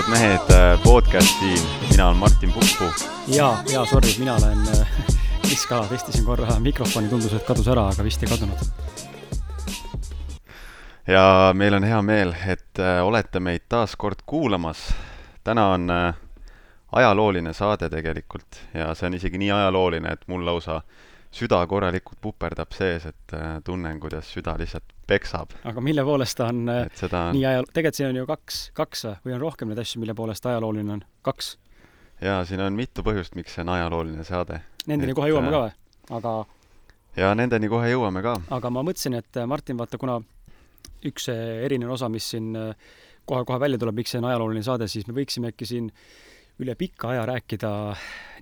ausad mehed äh, podcasti, mina olen Martin Puppu. ja, ja sorry, mina olen Kris Kala, testisin korra mikrofoni, tundus, et kadus ära, aga vist ei kadunud. ja meil on hea meel, et äh, olete meid taas kord kuulamas. täna on äh, ajalooline saade tegelikult ja see on isegi nii ajalooline, et mul lausa süda korralikult puperdab sees, et tunnen, kuidas süda lihtsalt peksab. aga mille poolest ta on seda... nii ajal-, tegelikult siin on ju kaks, kaks või on rohkem neid asju, mille poolest ajalooline on? kaks? jaa, siin on mitu põhjust, miks see on ajalooline saade. Nendeni et, kohe jõuame ka või? aga jaa, nendeni kohe jõuame ka. aga ma mõtlesin, et Martin, vaata, kuna üks erinev osa, mis siin kohe-kohe välja tuleb, miks see on ajalooline saade, siis me võiksime äkki siin üle pika aja rääkida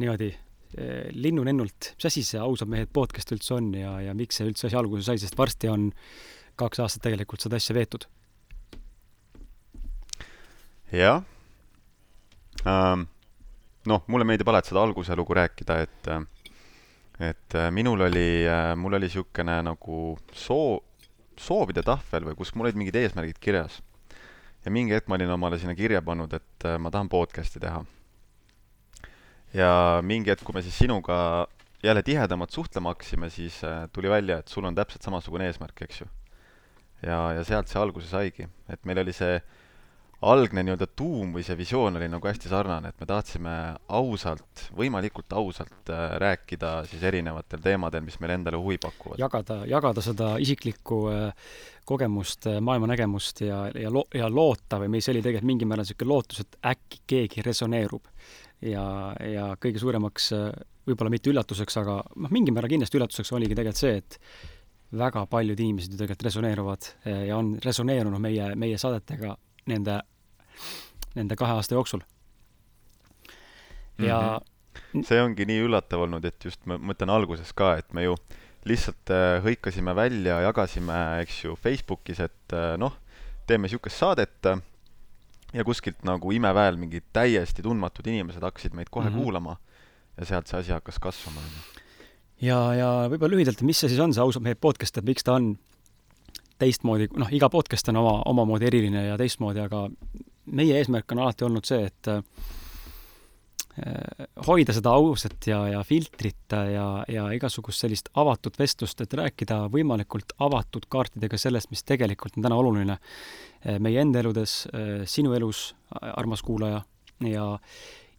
niimoodi linnunennult, mis asi see Ausad mehed podcast üldse on ja, ja miks see üldse asi alguse sai, sest varsti on kaks aastat tegelikult seda asja veetud. jah ähm,. noh, mulle meeldib alati seda alguse lugu rääkida, et et äh, minul oli, äh, mul oli niisugune nagu soo-, soovide tahvel või kus mul olid mingid eesmärgid kirjas. ja mingi hetk ma olin omale sinna kirja pannud, et äh, ma tahan podcast'i teha ja mingi hetk, kui me siis sinuga jälle tihedamalt suhtlema hakkasime, siis äh, tuli välja, et sul on täpselt samasugune eesmärk, eks ju. ja, ja sealt see alguse saigi, et meil oli see algne nii-öelda tuum või see visioon oli nagu hästi sarnane, et me tahtsime ausalt, võimalikult ausalt äh, rääkida siis erinevatel teemadel, mis meile endale huvi pakuvad. jagada, jagada seda isiklikku äh, kogemust, maailmanägemust ja, ja lo-, ja loota või mis oli tegelikult mingil määral niisugune lootus, et äkki keegi resoneerub ja, ja kõige suuremaks võib-olla mitte üllatuseks, aga noh, mingil määral kindlasti üllatuseks oligi tegelikult see, et väga paljud inimesed ju tegelikult resoneeruvad ja on resoneerunud meie, meie saadetega nende, nende kahe aasta jooksul. ja mm -hmm. see ongi nii üllatav olnud, et just ma mõtlen alguses ka, et me ju lihtsalt äh, hõikasime välja, jagasime, eks ju, Facebookis, et äh, noh, teeme niisugust saadet ja kuskilt nagu imeväel mingid täiesti tundmatud inimesed hakkasid meid kohe mm -hmm. kuulama ja sealt see asi hakkas kasvama. ja, ja võib-olla lühidalt, mis see siis on, see ausalt mehed podcast, et miks ta on teistmoodi, noh, iga podcast on oma, omamoodi eriline ja teistmoodi, aga meie eesmärk on alati olnud see, et hoida seda ausat ja, ja filtrit ja, ja igasugust sellist avatud vestlust, et rääkida võimalikult avatud kaartidega sellest, mis tegelikult on täna oluline Eh, meie enda eludes, eh, sinu elus, armas kuulaja, ja,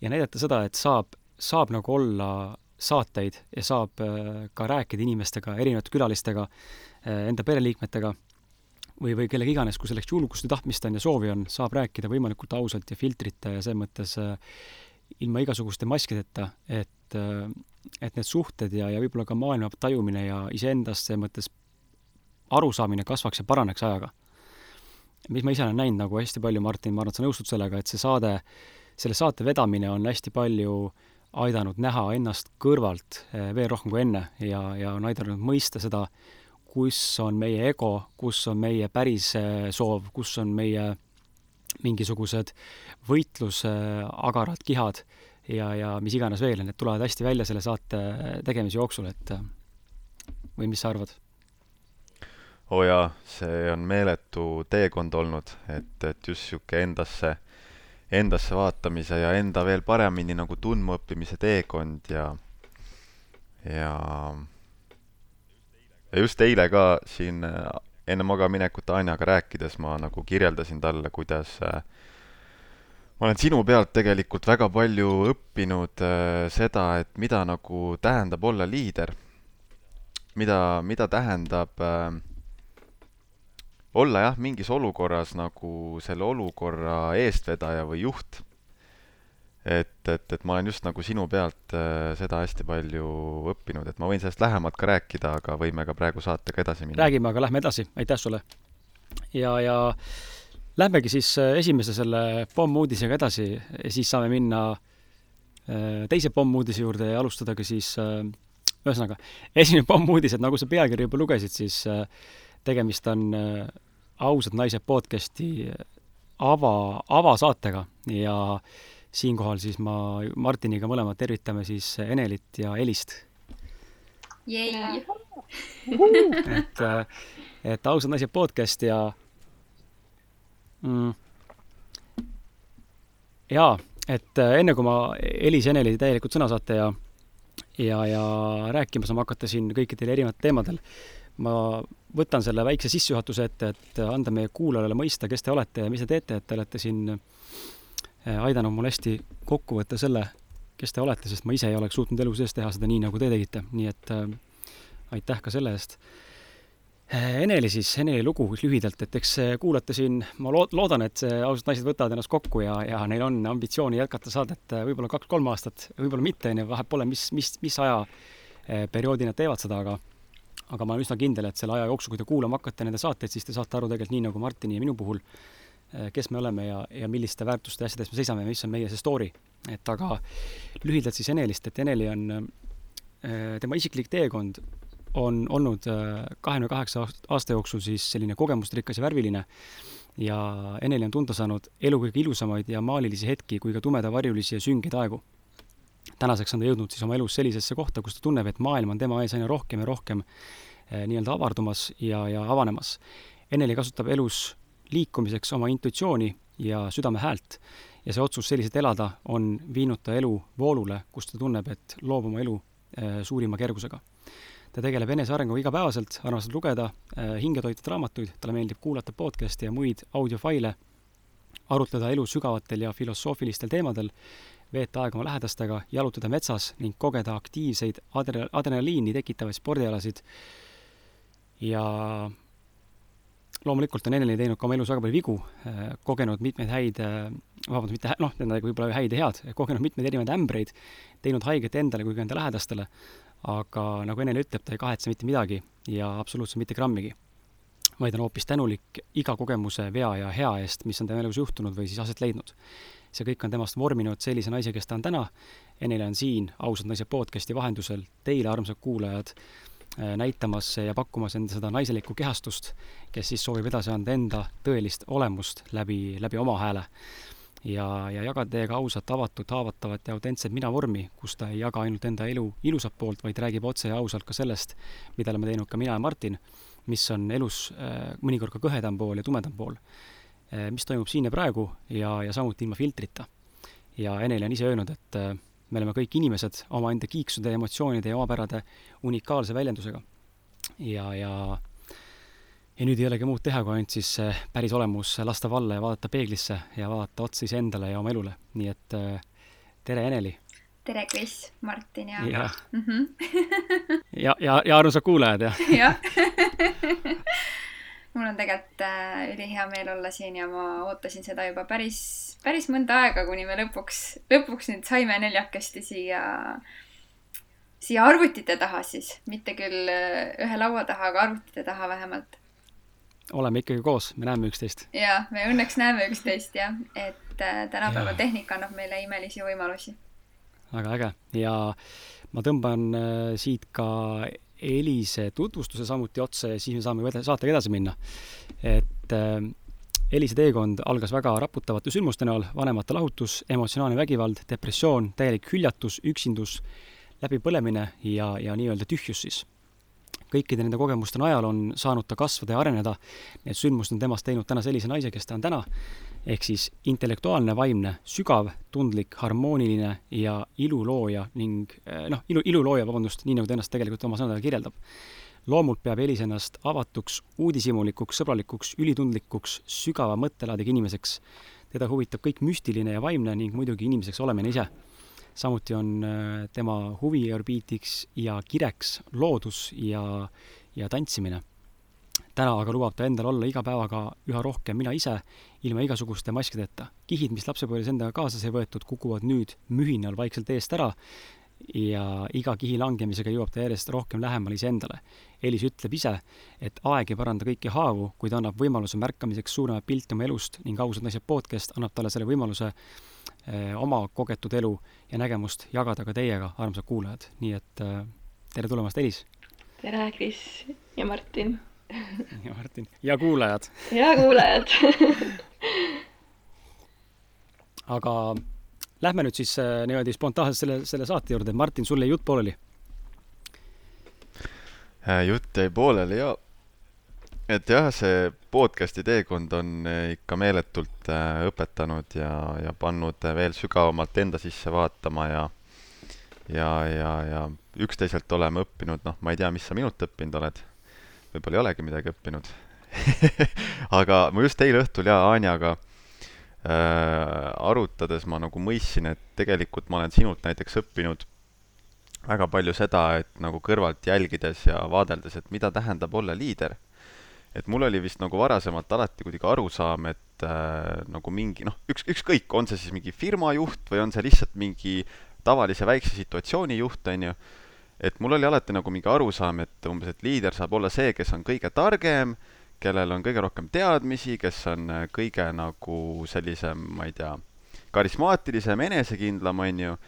ja näidata seda, et saab, saab nagu olla saateid ja saab ka rääkida inimestega, erinevate külalistega, enda pereliikmetega või, või kellega iganes, kui selleks julgust ja tahtmist on ja soovi on, saab rääkida võimalikult ausalt ja filtrita ja selles mõttes ilma igasuguste maskideta, et, et need suhted ja, ja võib-olla ka maailma tajumine ja iseendast selles mõttes arusaamine kasvaks ja paraneks ajaga. Mis ma ise olen näinud nagu hästi palju, Martin, ma arvan, et sa nõustud sellega, et see saade, selle saate vedamine on hästi palju aidanud näha ennast kõrvalt eh, veel rohkem kui enne ja, ja on aidanud mõista seda, kus on meie ego, kus on meie päris eh, soov, kus on meie mingisugused võitlusagarad kihad ja, ja mis iganes veel, need tulevad hästi välja selle saate tegemise jooksul, et või mis sa arvad? oo oh jaa, see on meeletu teekond olnud, et, et just niisugune endasse, endasse vaatamise ja enda veel paremini nagu tundmaõppimise teekond ja, ja ja just eile ka siin enne magamaminekut Anjaga rääkides ma nagu kirjeldasin talle, kuidas äh, ma olen sinu pealt tegelikult väga palju õppinud äh, seda, et mida nagu tähendab olla liider. mida, mida tähendab äh, olla jah, mingis olukorras nagu selle olukorra eestvedaja või juht. Et, et, et ma olen just nagu sinu pealt äh, seda hästi palju õppinud, et ma võin sellest lähemalt ka rääkida, aga võime ka praegu saatega edasi minna. räägime, aga lähme edasi, aitäh sulle. ja, ja lähmegi siis äh, esimese selle pommuudisega edasi siis saame minna äh, teise pommuudise juurde ja alustadagi siis äh, ühesõnaga, esimene pommuudis, et nagu sa pealkirja juba lugesid, siis äh, tegemist on äh, ausad naised podcasti ava, avasaatega ja siinkohal siis ma Martiniga mõlemad tervitame siis Enelit ja Elist. et, äh, et ausad naised podcast ja mm, jaa, et äh, enne kui ma Elis ja Eneli täielikult sõna saate ja ja, ja rääkima saame hakata siin kõikidel erinevatel teemadel, ma võtan selle väikse sissejuhatuse ette, et anda meie kuulajale mõista, kes te olete ja mis te teete, et te olete siin aidanud mul hästi kokku võtta selle, kes te olete, sest ma ise ei oleks suutnud elu sees teha seda nii, nagu te tegite, nii et äh, aitäh ka selle eest. Äh, Eneli siis, Eneli lugu lühidalt, et eks kuulate siin, ma lood-, loodan, et ausad naised võtavad ennast kokku ja, ja neil on ambitsiooni jätkata saadet võib-olla kaks-kolm aastat, võib-olla mitte, on ju, vahet pole, mis, mis, mis ajaperioodi nad teevad seda, aga aga ma olen üsna kindel, et selle aja jooksul, kui te kuulama hakkate nende saateid, siis te saate aru tegelikult nii, nagu Martini ja minu puhul, kes me oleme ja, ja milliste väärtuste ja asjade eest me seisame mis on meie see story et aga lühidalt siis Enelist, et Eneli on, äh, tema isiklik teekond on olnud äh, kahekümne kaheksa aasta jooksul siis selline kogemusrikas ja värviline ja Eneli on tunda saanud elu kõige ilusamaid ja maalilisi hetki kui ka tumedavarjulisi ja süngeid aegu. tänaseks on ta jõudnud siis oma elus sellisesse kohta, kus ta tunneb, et maailm on tema ees aina rohkem ja rohkem äh, nii-öelda avardumas ja, ja avanemas. Eneli kasutab elus liikumiseks oma intuitsiooni ja südame häält ja see otsus selliselt elada on viinud ta elu voolule, kus ta tunneb, et loob oma elu äh, suurima kergusega. ta tegeleb enesearenguga igapäevaselt, armastab lugeda äh, hingetoitvaid raamatuid, talle meeldib kuulata podcast'e ja muid audiofaile, arutleda elu sügavatel ja filosoofilistel teemadel, veeta aega oma lähedastega, jalutada metsas ning kogeda aktiivseid adre-, adrenaliini tekitavaid spordialasid ja loomulikult on Eneli teinud ka oma elus väga palju vigu, äh, kogenud mitmeid häid, äh, vabandust, mitte noh, tähendab võib-olla häid ja head, kogenud mitmeid erinevaid ämbreid, teinud haiget endale kui ka enda lähedastele, aga nagu Eneli ütleb, ta ei kahetse mitte midagi ja absoluutselt mitte grammigi. vaid on hoopis tänulik iga kogemuse, vea ja hea eest, mis on tema elus juhtunud või siis aset leidnud. see kõik on temast vorminud sellise naise, kes ta on täna, Eneli on siin Ausad naised podcasti vahendusel teile, armsad kuulajad, näitamas ja pakkumas enda seda naiselikku kehastust, kes siis soovib edasi anda enda tõelist olemust läbi, läbi oma hääle. ja, ja jagada teiega ausat, avatud, haavatavat ja autentset mina-vormi, kus ta ei jaga ainult enda elu ilusat poolt, vaid räägib otse ja ausalt ka sellest, mida oleme teinud ka mina ja Martin, mis on elus äh, mõnikord ka kõhedam pool ja tumedam pool äh,. mis toimub siin ja praegu ja, ja samuti ilma filtrita. ja Eneli on ise öelnud, et äh, me oleme kõik inimesed omaenda kiiksude, emotsioonide ja omapärade unikaalse väljendusega. ja, ja ja nüüd ei olegi muud teha, kui ainult siis eh, päris olemus lasta valla ja vaadata peeglisse ja vaadata otsa iseendale ja oma elule. nii et eh, tere, Eneli! tere, Kris, Martin ja ja mm, -hmm. ja, ja, ja armsad kuulajad ja jah mul on tegelikult äh, ülihea meel olla siin ja ma ootasin seda juba päris, päris mõnda aega, kuni me lõpuks, lõpuks nüüd saime neljakesti siia, siia arvutite taha siis, mitte küll äh, ühe laua taha, aga arvutite taha vähemalt. oleme ikkagi koos, me näeme üksteist. ja, me õnneks näeme üksteist jah, et äh, tänapäeva tehnika annab meile imelisi võimalusi. väga äge ja ma tõmban äh, siit ka Elise tutvustuse samuti otsa ja siis me saame saatega edasi minna. et Elise teekond algas väga raputavate sündmuste näol, vanemate lahutus, emotsionaalne vägivald, depressioon, täielik hüljatus, üksindus, läbipõlemine ja, ja nii-öelda tühjus siis. kõikide nende kogemuste najal on saanud ta kasvada ja areneda, need sündmused on temast teinud täna sellise naise, kes ta on täna ehk siis intellektuaalne, vaimne, sügav, tundlik, harmooniline ja ilulooja ning eh, noh, ilu, ilulooja, vabandust, nii nagu ta ennast tegelikult oma sõnadega kirjeldab. Loomult peab Elis ennast avatuks, uudishimulikuks, sõbralikuks, ülitundlikuks, sügava mõttelaadiga inimeseks. teda huvitab kõik müstiline ja vaimne ning muidugi inimeseks olemine ise. samuti on eh, tema huviorbiitiks ja kireks loodus ja, ja tantsimine täna aga lubab ta endal olla iga päevaga üha rohkem mina ise, ilma igasuguste maskideta. kihid, mis lapsepõlves endaga kaasa sai võetud, kukuvad nüüd mühinal vaikselt eest ära ja iga kihi langemisega jõuab ta järjest rohkem lähemale iseendale. Elis ütleb ise, et aeg ei paranda kõiki haavu, kuid annab võimaluse märkamiseks suuremat pilti oma elust ning ausad naised podcast annab talle selle võimaluse eh, oma kogetud elu ja nägemust jagada ka teiega, armsad kuulajad. nii et eh, tere tulemast, Elis! tere, Kris ja Martin! ja Martin ja kuulajad. ja kuulajad aga lähme nüüd siis äh, niimoodi spontaanselt selle, selle saate juurde. Martin, sul jäi jutt pooleli? Äh, jutt jäi pooleli ja, et jah, see podcast'i teekond on äh, ikka meeletult õpetanud ja, ja pannud veel sügavamalt enda sisse vaatama ja ja, ja, ja üksteiselt oleme õppinud, noh, ma ei tea, mis sa minult õppinud oled. võib-olla ei olegi midagi õppinud aga ma just eile õhtul ja Anjaga arutades ma nagu mõistsin, et tegelikult ma olen sinult näiteks õppinud väga palju seda, et nagu kõrvalt jälgides ja vaadeldes, et mida tähendab olla liider. et mul oli vist nagu varasemalt alati kuidagi arusaam, et äh, nagu mingi noh, üks, ükskõik, on see siis mingi firma juht või on see lihtsalt mingi tavalise väikse situatsiooni juht, on ju, et mul oli alati nagu mingi arusaam, et umbes, et liider saab olla see, kes on kõige targem, kellel on kõige rohkem teadmisi, kes on äh, kõige nagu sellisem, ma ei tea, karismaatilisem, enesekindlam, on ju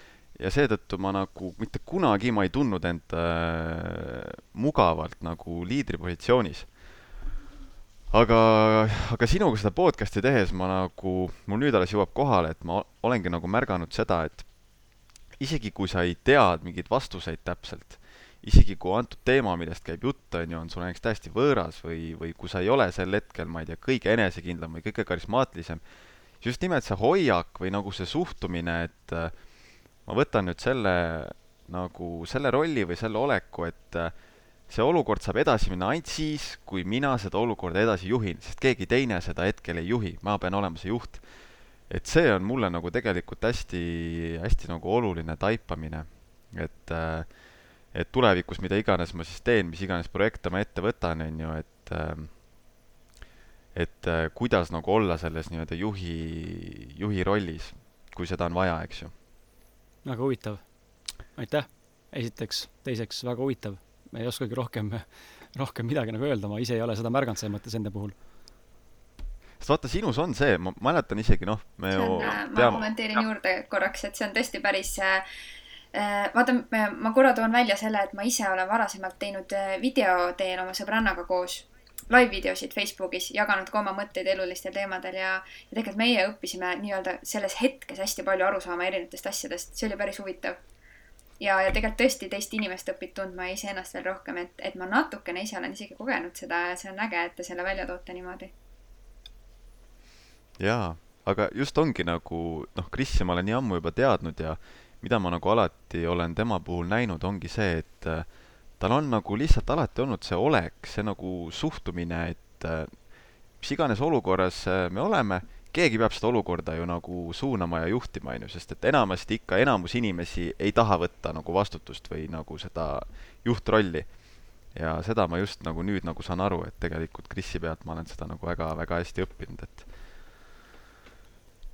ja seetõttu ma nagu mitte kunagi ma ei tundnud end äh, mugavalt nagu liidripositsioonis. aga, aga sinuga seda podcast'i tehes ma nagu, mul nüüd alles jõuab kohale, et ma olengi nagu märganud seda, et isegi kui sa ei tea mingeid vastuseid täpselt, isegi kui antud teema, millest käib jutt, on ju, on sulle näiteks täiesti võõras või, või kui sa ei ole sel hetkel, ma ei tea, kõige enesekindlam või kõige karismaatilisem, just nimelt see hoiak või nagu see suhtumine, et äh, ma võtan nüüd selle nagu selle rolli või selle oleku, et äh, see olukord saab edasi minna ainult siis, kui mina seda olukorda edasi juhin, sest keegi teine seda hetkel ei juhi, ma pean olema see juht. et see on mulle nagu tegelikult hästi, hästi nagu oluline taipamine, et äh, et tulevikus, mida iganes ma siis teen, mis iganes projekte ma ette võtan, on ju, et äh, et kuidas nagu olla selles nii-öelda juhi, juhi rollis, kui seda on vaja, eks ju väga huvitav. aitäh, esiteks, teiseks väga huvitav. ei oskagi rohkem, rohkem midagi nagu öelda, ma ise ei ole seda märganud selles mõttes enda puhul. sest vaata, sinus on see, ma mäletan isegi noh, me see on, ju äh, ma teame. kommenteerin juurde korraks, et see on tõesti päris äh, äh, vaata, ma korra toon välja selle, et ma ise olen varasemalt teinud äh, video teel oma sõbrannaga koos live-videosid Facebookis, jaganud ka oma mõtteid elulistel teemadel ja, ja tegelikult meie õppisime nii-öelda selles hetkes hästi palju aru saama erinevatest asjadest, see oli päris huvitav. ja, ja tegelikult tõesti teist inimest õpid tundma ja iseennast veel rohkem, et, et ma natukene ise olen isegi kogenud seda ja see on äge, et te selle välja toote niimoodi. jaa, aga just ongi nagu noh, Krisi ma olen nii ammu juba teadnud ja mida ma nagu alati olen tema puhul näinud, ongi see, et äh, tal on nagu lihtsalt alati olnud see olek, see nagu suhtumine, et äh, mis iganes olukorras äh, me oleme, keegi peab seda olukorda ju nagu suunama ja juhtima, on ju, sest et enamasti ikka enamus inimesi ei taha võtta nagu vastutust või nagu seda juhtrolli. ja seda ma just nagu nüüd nagu saan aru, et tegelikult Krisi pealt ma olen seda nagu väga-väga hästi õppinud, et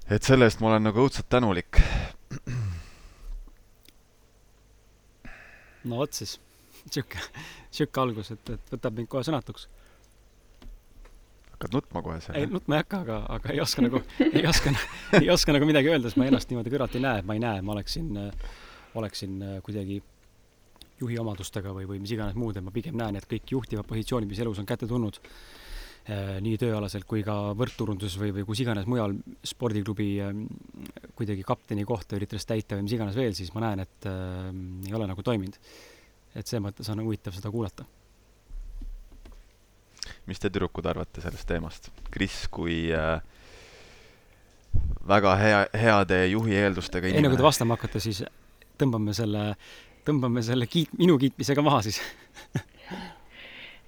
et selle eest ma olen nagu õudselt tänulik. No vot siis sihuke, sihuke algus, et, et võtab mind kohe sõnatuks. hakkad nutma kohe seal? ei, nutma ei hakka, aga, aga ei oska nagu, ei oska, ei oska nagu midagi öelda, sest ma ennast niimoodi kõrvalt ei näe, ma ei näe, ma oleksin, oleksin kuidagi juhi omadustega või, või mis iganes muud, et ma pigem näen, et kõik juhtivad positsioonid, mis elus on kätte tulnud, nii tööalaselt kui ka võrkturunduses või, või kus iganes mujal spordiklubi kuidagi kapteni kohta üritades täita või mis iganes veel, siis ma näen, et äh, ei ole nagu toiminud et selles mõttes on huvitav seda kuulata. mis te, tüdrukud, arvate sellest teemast? Kris kui äh, väga hea, heade juhi eeldustega inimene. enne kui te vastama hakkate, siis tõmbame selle, tõmbame selle kiit-, minu kiitmisega maha siis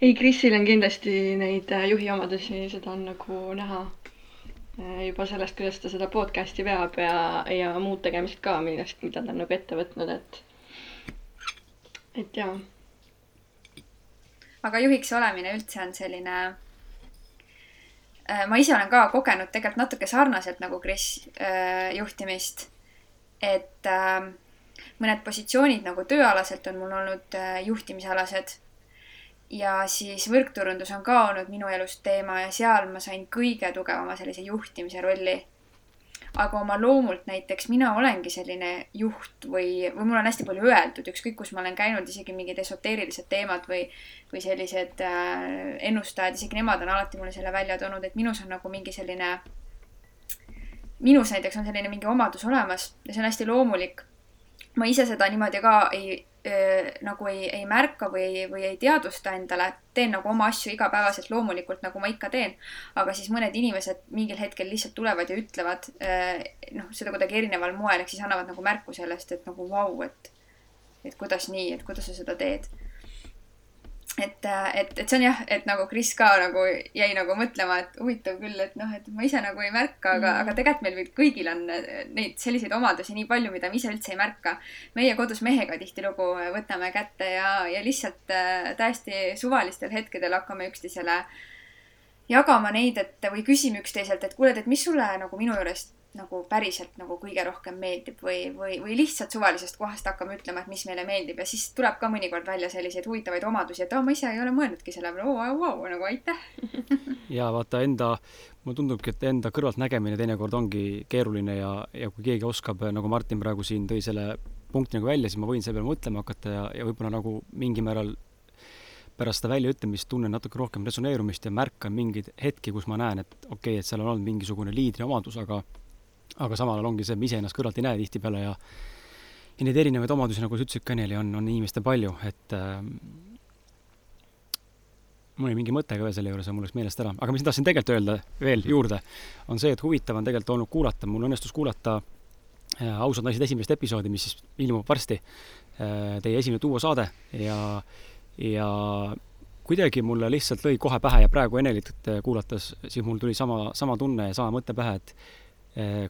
ei, Krisil on kindlasti neid äh, juhi omadusi, seda on nagu näha äh, juba sellest, kuidas ta seda podcast'i veab ja, ja muud tegemist ka, millest, mida ta on nagu ette võtnud, et et jaa. aga juhiks olemine üldse on selline äh, ma ise olen ka kogenud tegelikult natuke sarnaselt nagu Kris juhtimist. et mõned positsioonid nagu tööalaselt on mul olnud juhtimisalased. Ja siis võrkturundus on ka olnud minu elus teema ja seal ma sain kõige tugevama sellise juhtimise rolli aga oma loomult näiteks mina olengi selline juht või, või mul on hästi palju öeldud, ükskõik kus ma olen käinud, isegi mingid esoteerilised teemad või, või sellised äh, ennustajad, isegi nemad on alati mulle selle välja toonud, et minus on nagu mingi selline, minus näiteks on selline mingi omadus olemas ja see on hästi loomulik. ma ise seda niimoodi ka ei nagu ei, ei märka või, või ei teadvusta endale, teen nagu oma asju igapäevaselt loomulikult, nagu ma ikka teen. aga siis mõned inimesed mingil hetkel lihtsalt tulevad ja ütlevad äh, noh, seda kuidagi erineval moel, ehk siis annavad nagu märku sellest, et nagu vau, et, et kuidas nii, et kuidas sa seda teed et, et, et see on jah, et nagu Kris ka nagu jäi nagu mõtlema, et huvitav küll, et noh, et ma ise nagu ei märka, aga mm., aga tegelikult meil kõigil on neid selliseid omadusi nii palju, mida me ise üldse ei märka. meie kodus mehega tihtilugu võtame kätte ja, ja lihtsalt äh, täiesti suvalistel hetkedel hakkame üksteisele jagama neid, et või küsime üksteiselt, et kuule, et mis sulle nagu minu juurest nagu päriselt nagu kõige rohkem meeldib või, või, või lihtsalt suvalisest kohast hakkame ütlema, et mis meile meeldib ja siis tuleb ka mõnikord välja selliseid huvitavaid omadusi, et aa, ma ise ei ole mõelnudki selle peale, oo, vau, nagu aitäh. ja vaata enda, mulle tundubki, et enda kõrvaltnägemine teinekord ongi keeruline ja, ja kui keegi oskab, nagu Martin praegu siin tõi selle punkti nagu välja, siis ma võin selle peale mõtlema hakata ja, ja võib-olla nagu mingil määral pärast seda väljaütlemist tunnen natuke rohkem resoneerumist ja märkan mingeid hetki, kus ma näen, et okei okay,, et seal on olnud mingisugune liidriomadus, aga aga samal ajal ongi see, me ise ennast kõrvalt ei näe tihtipeale ja ja neid erinevaid omadusi, nagu sa ütlesid ka, Eneli, on, on inimestel palju, et äh, mul oli mingi mõte ka veel selle juures ja mul läks meelest ära, aga mis ma tahtsin tegelikult öelda veel juurde, on see, et huvitav on tegelikult olnud kuulata, mul õnnestus kuulata äh, ausad naised esimest episoodi, mis siis ilmub varsti äh,, teie esimene duosaade ja, ja kuidagi mulle lihtsalt lõi kohe pähe ja praegu Enelit kuulates, siis mul tuli sama, sama tunne ja sama mõte pähe, et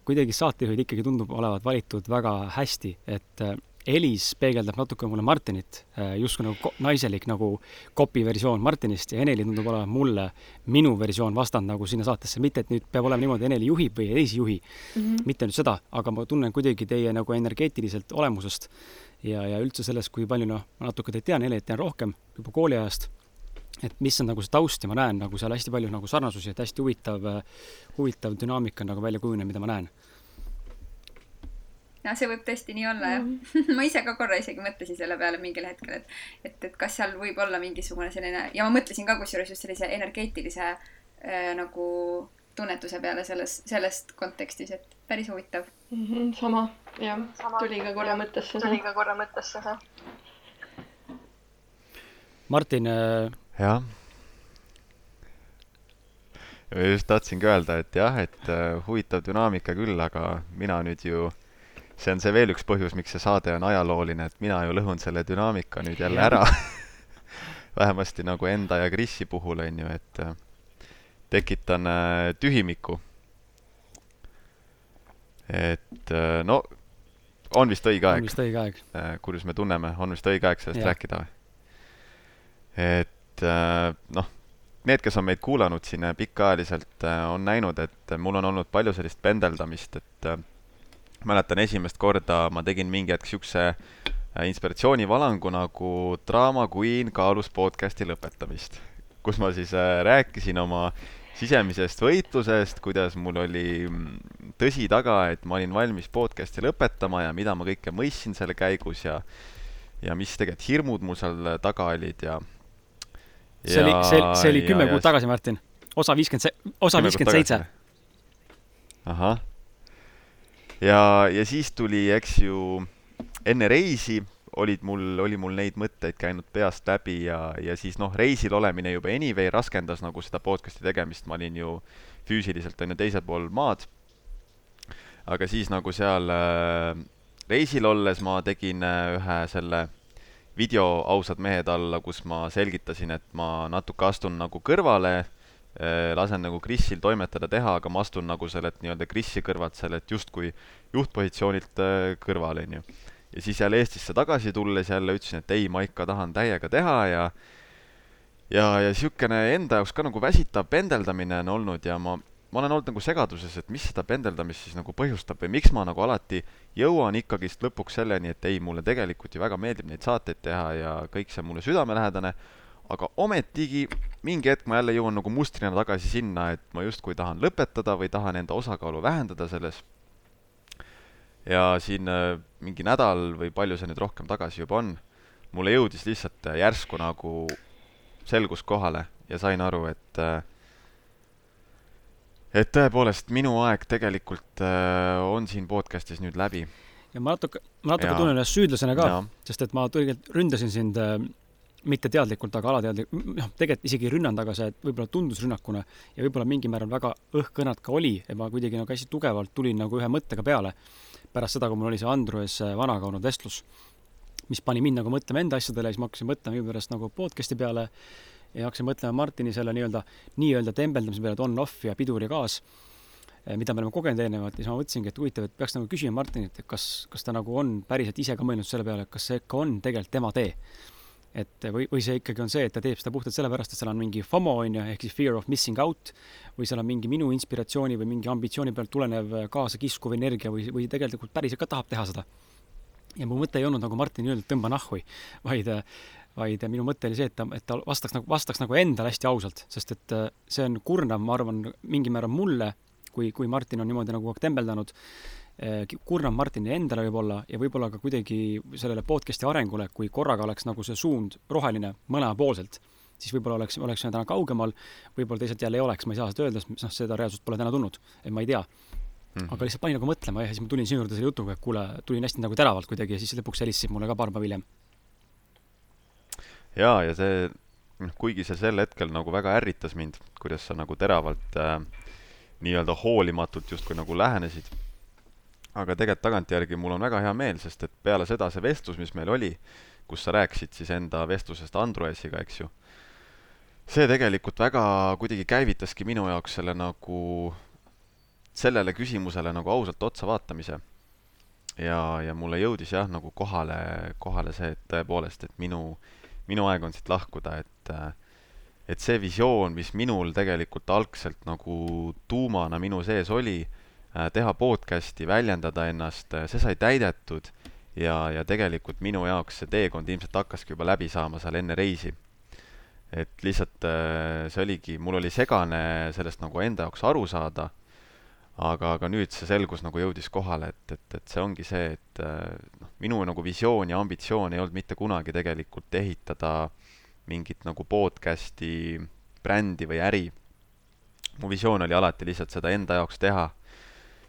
kuidagi saatejuhid ikkagi tundub olevat valitud väga hästi, et eh, Elis peegeldab natuke mulle Martinit, eh, justkui nagu naiselik nagu kopi versioon Martinist ja Eneli tundub olevat mulle minu versioon vastand nagu sinna saatesse, mitte et nüüd peab olema niimoodi, Eneli juhib või Elis ei juhi. Mm, -hmm. mitte nüüd seda, aga ma tunnen kuidagi teie nagu energeetiliselt olemusest ja, ja üldse sellest, kui palju noh, ma natuke teid tean, Enelit tean rohkem juba kooliajast et mis on nagu see taust ja ma näen nagu seal hästi palju nagu sarnasusi, et hästi huvitav, huvitav dünaamika on nagu välja kujunenud, mida ma näen. no see võib tõesti nii olla jah mm. -hmm. ma ise ka korra isegi mõtlesin selle peale mingil hetkel, et, et, et kas seal võib olla mingisugune selline ja ma mõtlesin ka kusjuures just sellise energeetilise äh, nagu tunnetuse peale selles, sellest kontekstis, et päris huvitav mm. -hmm, sama, jah, tuli ka korra mõttesse. tuli ka korra mõttesse see. Martin äh jah. ma just tahtsingi öelda, et jah, et uh, huvitav dünaamika küll, aga mina nüüd ju, see on see veel üks põhjus, miks see saade on ajalooline, et mina ju lõhun selle dünaamika nüüd jälle ära vähemasti nagu enda ja Krisi puhul, on ju, et uh, tekitan uh, tühimiku. et no on vist õige aeg. on vist õige aeg. kuidas me tunneme, on vist õige aeg sellest ja. rääkida või? et et äh, noh, need, kes on meid kuulanud siin pikaajaliselt, äh, on näinud, et mul on olnud palju sellist pendeldamist, et äh, mäletan esimest korda ma tegin mingi hetk niisuguse inspiratsioonivalangu nagu Drama Queen kaalus podcasti lõpetamist, kus ma siis rääkisin oma sisemisest võitlusest, kuidas mul oli mm, tõsi taga, et ma olin valmis podcasti lõpetama ja mida ma kõike mõistsin selle käigus ja ja mis tegelikult hirmud mul seal taga olid ja see oli, see, see oli kümme kuud tagasi, Martin. osa viiskümmend osa viiskümmend seitse. ahah. ja, ja siis tuli, eks ju, enne reisi olid mul, oli mul neid mõtteid käinud peast läbi ja, ja siis noh, reisil olemine juba anyway raskendas nagu seda podcast'i tegemist, ma olin ju füüsiliselt on ju teisel pool maad. aga siis nagu seal äh, reisil olles ma tegin äh, ühe selle video Ausad mehed alla, kus ma selgitasin, et ma natuke astun nagu kõrvale, eh, lasen nagu Krisil toimetada, teha, aga ma astun nagu sellelt nii-öelda Krisi kõrvalt sellelt justkui juhtpositsioonilt eh, kõrvale, onju. ja siis jälle Eestisse tagasi tulles jälle ütlesin, et ei, ma ikka tahan täiega teha ja ja, ja niisugune enda jaoks ka nagu väsitav pendeldamine on olnud ja ma ma olen olnud nagu segaduses, et mis seda pendeldamist siis nagu põhjustab või miks ma nagu alati jõuan ikkagist lõpuks selleni, et ei, mulle tegelikult ju väga meeldib neid saateid teha ja kõik see on mulle südamelähedane, aga ometigi mingi hetk ma jälle jõuan nagu mustrina tagasi sinna, et ma justkui tahan lõpetada või tahan enda osakaalu vähendada selles. ja siin äh, mingi nädal või palju see nüüd rohkem tagasi juba on, mulle jõudis lihtsalt järsku nagu selgus kohale ja sain aru, et äh, et tõepoolest, minu aeg tegelikult äh, on siin podcast'is nüüd läbi. ja ma natuke, ma natuke Jaa. tunnen ennast süüdlasena ka sest et ma tegelikult ründasin sind äh, mitte teadlikult, aga alateadlik, noh, tegelikult isegi ei rünnanud, aga see võib-olla tundus rünnakuna ja võib-olla mingil määral väga õhkõnad ka oli ja ma kuidagi nagu hästi tugevalt tulin nagu ühe mõttega peale pärast seda, kui mul oli see Andrus äh, vanaga olnud vestlus, mis pani mind nagu mõtlema enda asjadele ja siis ma hakkasin mõtlema minu pärast nagu podcast'i peale ja hakkasin mõtlema Martini selle nii-öelda, nii-öelda tembeldamise peale, et on-off ja pidur ja gaas, mida me oleme kogenud eelnevalt ja siis ma mõtlesingi, et huvitav, et peaks nagu küsima Martinilt, et kas, kas ta nagu on päriselt ise ka mõelnud selle peale, et kas see ikka on tegelikult tema tee et või, või see ikkagi on see, et ta teeb seda puhtalt sellepärast, et seal on mingi FOMO on ju, ehk siis fear of missing out või seal on mingi minu inspiratsiooni või mingi ambitsiooni pealt tulenev kaasakiskuv energia või, või tegelikult päriselt ka tahab teha seda. ja mu mõte ei olnud nagu Martin öelnud, tõmba nahhui, vaid, vaid minu mõte oli see, et ta, et ta vastaks nagu, vastaks nagu endale hästi ausalt, sest et äh, see on kurnav, ma arvan, mingil määral mulle, kui, kui Martin on niimoodi nagu tembeldanud eh, kurnav Martinile endale võib-olla ja võib-olla ka kuidagi sellele podcast'i arengule, kui korraga oleks nagu see suund roheline mõlemapoolselt, siis võib-olla oleks, oleks me täna kaugemal, võib-olla teisalt jälle ei oleks, ma ei saa seda öelda, sest noh, seda reaalsust pole täna tulnud, et ma ei tea. Mhm. aga lihtsalt pani nagu mõtlema ja siis ma tulin sinu juurde selle jutuga, et kuule, tulin hästi nagu teravalt kuidagi ja siis lõpuks helistasid mulle ka paar päeva hiljem. jaa, ja see, noh, kuigi see sel hetkel nagu väga ärritas mind, kuidas sa nagu teravalt äh, nii-öelda hoolimatult justkui nagu lähenesid, aga tegelikult tagantjärgi mul on väga hea meel, sest et peale seda see vestlus, mis meil oli, kus sa rääkisid siis enda vestlusest Androesiga, eks ju, see tegelikult väga kuidagi käivitaski minu jaoks selle nagu, sellele küsimusele nagu ausalt otsa vaatamise. Ja, ja mulle jõudis jah, nagu kohale, kohale see, et tõepoolest, et minu, minu aeg on siit lahkuda, et et see visioon, mis minul tegelikult algselt nagu tuumana minu sees oli, teha podcast'i, väljendada ennast, see sai täidetud ja, ja tegelikult minu jaoks see teekond ilmselt hakkaski juba läbi saama seal enne reisi. et lihtsalt äh, see oligi, mul oli segane sellest nagu enda jaoks aru saada aga, aga nüüd see selgus nagu jõudis kohale, et, et, et see ongi see, et äh, noh, minu nagu visioon ja ambitsioon ei olnud mitte kunagi tegelikult ehitada mingit nagu podcast'i brändi või äri. mu visioon oli alati lihtsalt seda enda jaoks teha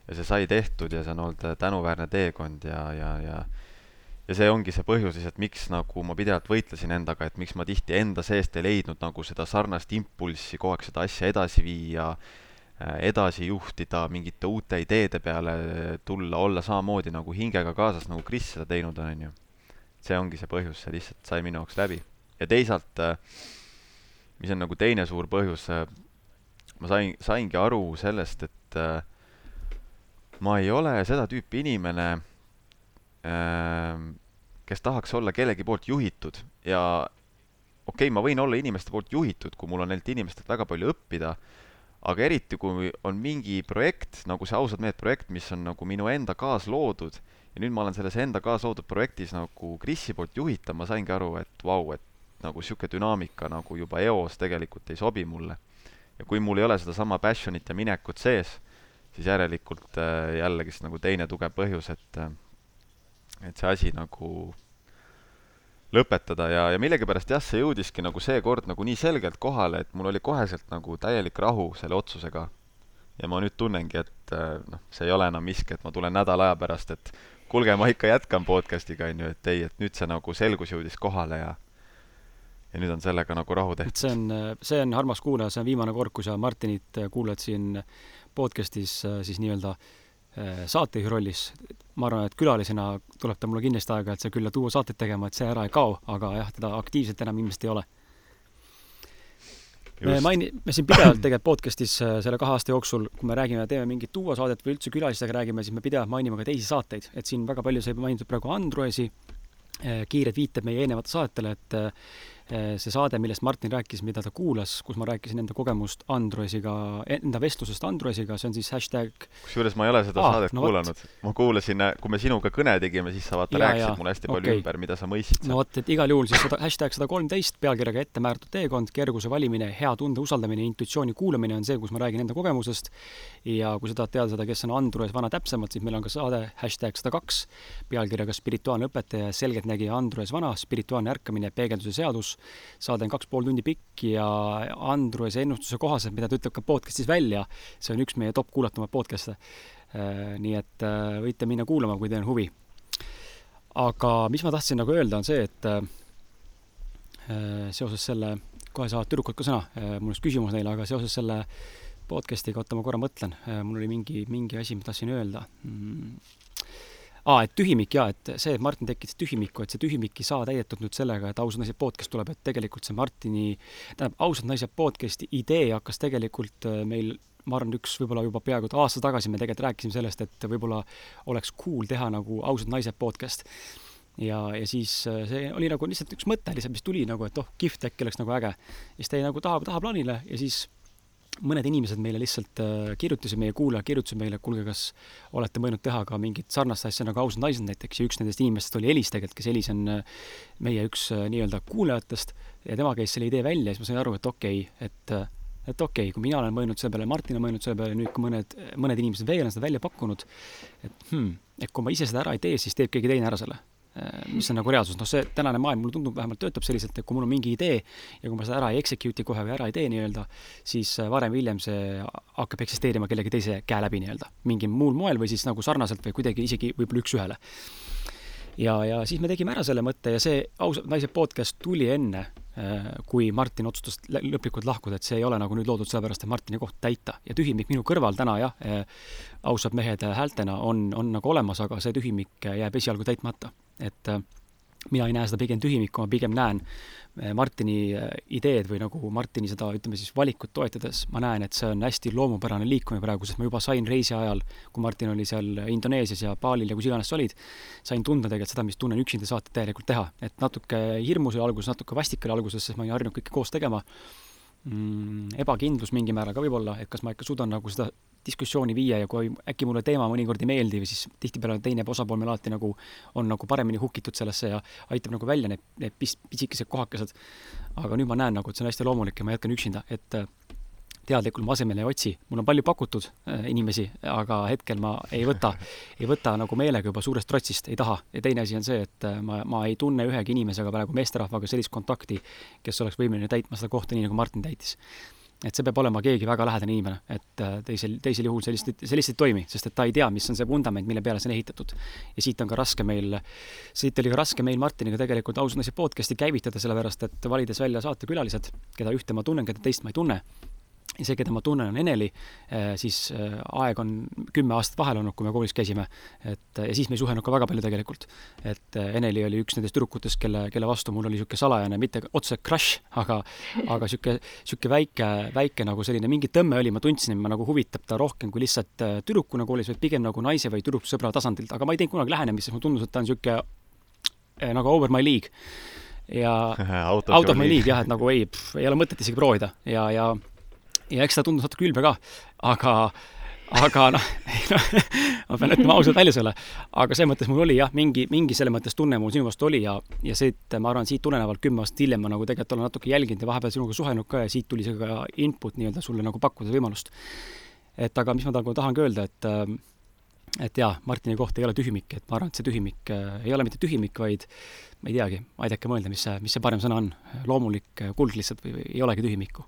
ja see sai tehtud ja see on olnud tänuväärne teekond ja, ja, ja ja see ongi see põhjus lihtsalt, miks nagu ma pidevalt võitlesin endaga, et miks ma tihti enda seest ei leidnud nagu seda sarnast impulssi kogu aeg seda asja edasi viia edasi juhtida, mingite uute ideede peale tulla, olla samamoodi nagu hingega kaasas, nagu Kris seda teinud on, on ju. see ongi see põhjus, see lihtsalt sai minu jaoks läbi. ja teisalt, mis on nagu teine suur põhjus, ma sain, saingi aru sellest, et äh, ma ei ole seda tüüpi inimene, kes tahaks olla kellegi poolt juhitud ja okei okay,, ma võin olla inimeste poolt juhitud, kui mul on neilt inimestelt väga palju õppida aga eriti, kui on mingi projekt, nagu see Ausad mehed projekt, mis on nagu minu enda kaasloodud ja nüüd ma olen selles enda kaasloodud projektis nagu Krisi poolt juhitav, ma saingi aru, et vau, et nagu sihuke dünaamika nagu juba eos tegelikult ei sobi mulle. ja kui mul ei ole sedasama passion'it ja minekut sees, siis järelikult äh, jällegi nagu teine tugev põhjus, et äh, et see asi nagu lõpetada ja, ja millegipärast jah, see jõudiski nagu seekord nagu nii selgelt kohale, et mul oli koheselt nagu täielik rahu selle otsusega. ja ma nüüd tunnengi, et äh, noh, see ei ole enam miski, et ma tulen nädala aja pärast, et kuulge, ma ikka jätkan podcast'iga, on ju, et ei, et nüüd see nagu selgus jõudis kohale ja ja nüüd on sellega nagu rahu tehtud. see on, see on, armas kuulaja, see on viimane kord, kui sa Martinit kuulad siin podcast'is äh, siis nii-öelda äh, saatejuhi rollis. Ma arvan, et külalisena tuleb ta mulle kindlasti aeg-ajalt siia külla tuua saateid tegema, et see ära ei kao, aga jah, teda aktiivselt enam ilmselt ei ole. me maini-, me siin pidevalt tegelikult podcast'is äh, selle kahe aasta jooksul, kui me räägime, teeme mingit duosaadet või üldse külalistega räägime, siis me pidevalt mainime ka teisi saateid, et siin väga palju sai mainitud praegu Androesi, kiired viited meie eelnevatele saadetele, et äh, see saade, millest Martin rääkis, mida ta kuulas, kus ma rääkisin enda kogemust Androesiga, enda vestlusest Androesiga, see on siis hashtag kusjuures ma ei ole seda Aa, saadet no kuulanud. ma kuulasin, kui me sinuga kõne tegime, siis sa vaata Jaa, rääkisid mulle hästi palju okei. ümber, mida sa mõistsid no vot, et igal juhul siis sada, hashtag sada kolmteist pealkirjaga ette määratud teekond, kerguse valimine, hea tunde usaldamine, intuitsiooni kuulamine on see, kus ma räägin enda kogemusest. ja kui sa tahad teada seda, kes on Androes vana täpsemalt, siis meil on ka saade hashtag sada kaks pealkirjaga spirituaalne õpetaja, selgeltnägija Androes vana, spirituaalne ärkamine, peegelduse seadus. Saade on kaks pool tundi pikk ja Androese ennustuse kohaselt, mida ta ütleb ka podcast'is välja, see on üks meie top kuulatumaid podcast'e. nii et äh, võite minna kuulama, kui teil on huvi. Aga mis ma tahtsin nagu öelda, on see, et äh, seoses selle, kohe saavad tüdrukud ka sõna. Äh,, mul oleks küsimus neile, aga seoses selle podcast'iga, oota, ma korra mõtlen. Äh,, mul oli mingi, mingi asi, ma tahtsin öelda. Mm aa, et tühimik jaa, et see, et Martin tekitas tühimiku, et see tühimik ei saa täidetud nüüd sellega, et ausad naised podcast tuleb, et tegelikult see Martini, tähendab, ausad naised podcasti idee hakkas tegelikult äh, meil ma arvan, üks võib-olla juba peaaegu et aasta tagasi me tegelikult rääkisime sellest, et võib-olla oleks cool teha nagu ausad naised podcast. ja, ja siis äh, see oli nagu lihtsalt üks mõte lihtsalt, mis tuli nagu, et oh, kihvt, äkki oleks nagu äge. ja siis ta jäi nagu taha, tahaplaanile ja siis mõned inimesed meile lihtsalt äh, kirjutasid, meie kuulajad kirjutasid meile, et kuulge, kas olete mõelnud teha ka mingit sarnast asja nagu Ausad naised näiteks? Ja üks nendest inimestest oli Elis tegelikult, kes Elis on äh, meie üks äh, nii-öelda kuulajatest. Ja tema käis selle idee välja ja siis ma sain aru, et okei okay,, et et okei okay,, kui mina olen mõelnud selle peale, Martin on mõelnud selle peale, nüüd ka mõned, mõned inimesed veel on seda välja pakkunud, et hmm, et kui ma ise seda ära ei tee, siis teeb keegi teine ära selle mis on nagu reaalsus, noh, see tänane maailm, mulle tundub, vähemalt töötab selliselt, et kui mul on mingi idee ja kui ma seda ära ei execute'i kohe või ära ei tee nii-öelda, siis äh, varem või hiljem see hakkab eksisteerima kellegi teise käe läbi nii-öelda, mingil muul moel või siis nagu sarnaselt või kuidagi isegi võib-olla üks-ühele ja, ja siis me tegime ära selle mõtte ja see ausad naised podcast tuli enne, äh, kui Martin otsustas lõplikult lahkuda, et see ei ole nagu nüüd loodud sellepärast, et Martini koht täita. ja tühimik minu kõrval täna jah, äh, ausad mehed häältena on, on nagu olemas, aga see tühimik jääb esialgu täitmata. Et äh, mina ei näe seda pigem tühimikuna, pigem näen Eh, Martini eh, ideed või nagu Martini seda, ütleme siis valikut toetades, ma näen, et see on hästi loomupärane liikumine praegu, sest ma juba sain reisi ajal, kui Martin oli seal Indoneesias ja Balil ja kus iganes sa olid, sain tunda tegelikult seda, mis tunnen üksinda saadet täielikult teha. et natuke hirmus oli alguses, natuke vastik oli alguses, sest ma olin harjunud kõike koos tegema mm,, ebakindlus mingi määral ka võib-olla, et kas ma ikka suudan nagu seda diskussiooni viia ja kui äkki mulle teema mõnikord ei meeldi siis tihtipeale teine osapool meil alati nagu on nagu paremini hukitud sellesse ja aitab nagu välja need, need pis-, pisikesed kohakesed. aga nüüd ma näen nagu, et see on hästi loomulik ja ma jätkan üksinda, et teadlikult ma asemele ei otsi, mul on palju pakutud äh, inimesi, aga hetkel ma ei võta, ei võta nagu meelega juba suurest trotsist, ei taha. ja teine asi on see, et äh, ma, ma ei tunne ühegi inimesega praegu meesterahvaga sellist kontakti, kes oleks võimeline täitma seda kohta nii, nagu Martin täitis et see peab olema keegi väga lähedane inimene, et äh, teisel, teisel juhul sellist, see lihtsalt ei toimi, sest et ta ei tea, mis on see vundament, mille peale see on ehitatud. ja siit on ka raske meil, siit oli ka raske meil Martiniga tegelikult ausalt naised podcast'i käivitada, sellepärast et valides välja saatekülalised, keda ühte ma tunnen, keda teist ma ei tunne ja see, keda ma tunnen, on Eneli, äh, siis äh, aeg on kümme aastat vahel olnud, kui me koolis käisime. et ja siis me ei suhelnud ka väga palju tegelikult. et äh, Eneli oli üks nendest tüdrukutest, kelle, kelle vastu mul oli niisugune salajane, mitte otseselt crush, aga aga niisugune, niisugune väike, väike nagu selline mingi tõmme oli, ma tundsin, et ma nagu huvitab ta rohkem kui lihtsalt tüdrukuna koolis, vaid pigem nagu naise või tüdruksõbra tasandilt, aga ma ei teinud kunagi lähenemist, sest mulle tundus, et ta on niisugune nagu over my league ja out of my league jah, et nagu ei, ei ole mõtet isegi proovida ja, ja ja eks ta tundus natuke ülbe ka, aga aga noh, ma pean ütlema ausalt välja selle, aga selles mõttes mul oli jah, mingi, mingi selles mõttes tunne mul sinu vastu oli ja, ja et ma arvan, siit tulenevalt kümme aastat hiljem ma nagu tegelikult olen natuke jälginud ja vahepeal sinuga suhelnud ka ja siit tuli see ka input nii-öelda sulle nagu pakkuda võimalust. et aga mis ma tahan, tahangi öelda, et et jaa, Martini koht ei ole tühimik, et ma arvan, et see tühimik äh, ei ole mitte tühimik, vaid ma ei teagi, aidake mõelda, mis see, mis see parem sõna on, loomulik kuld lihtsalt või, või ei olegi tühimikku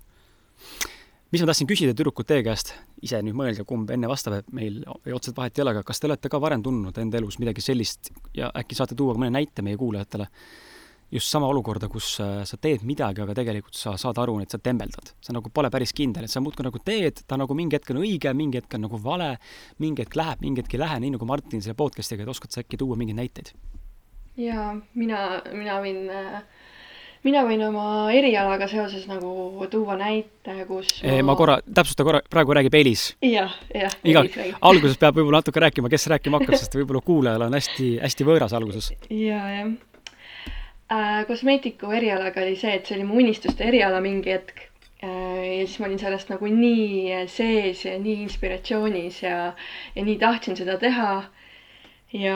mis ma tahtsin küsida tüdrukud teie käest, ise nüüd mõelge, kumb enne vastab, et meil otseselt vahet ei ole, aga kas te olete ka varem tundnud enda elus midagi sellist ja äkki saate tuua mõne näite meie kuulajatele, just sama olukorda, kus äh, sa teed midagi, aga tegelikult sa saad aru, et sa tembeldad. sa nagu pole päris kindel, et sa muudkui nagu teed, ta nagu mingi hetk on õige, mingi hetk on nagu vale, mingi hetk läheb, mingi hetk ei lähe, nii nagu Martin selle podcast'iga, et oskad sa äkki tuua mingeid näiteid? jaa, mina, mina võin äh mina võin oma erialaga seoses nagu tuua näite, kus ma, ma korra, täpsusta korra, praegu räägib Elis. jah, jah. iga, alguses peab võib-olla natuke rääkima, kes rääkima hakkab, sest võib-olla kuulajal on hästi, hästi võõras alguses. ja, jah äh,. kosmeetiku erialaga oli see, et see oli mu unistuste eriala mingi hetk äh,. ja siis ma olin sellest nagu nii sees ja nii inspiratsioonis ja, ja nii tahtsin seda teha. ja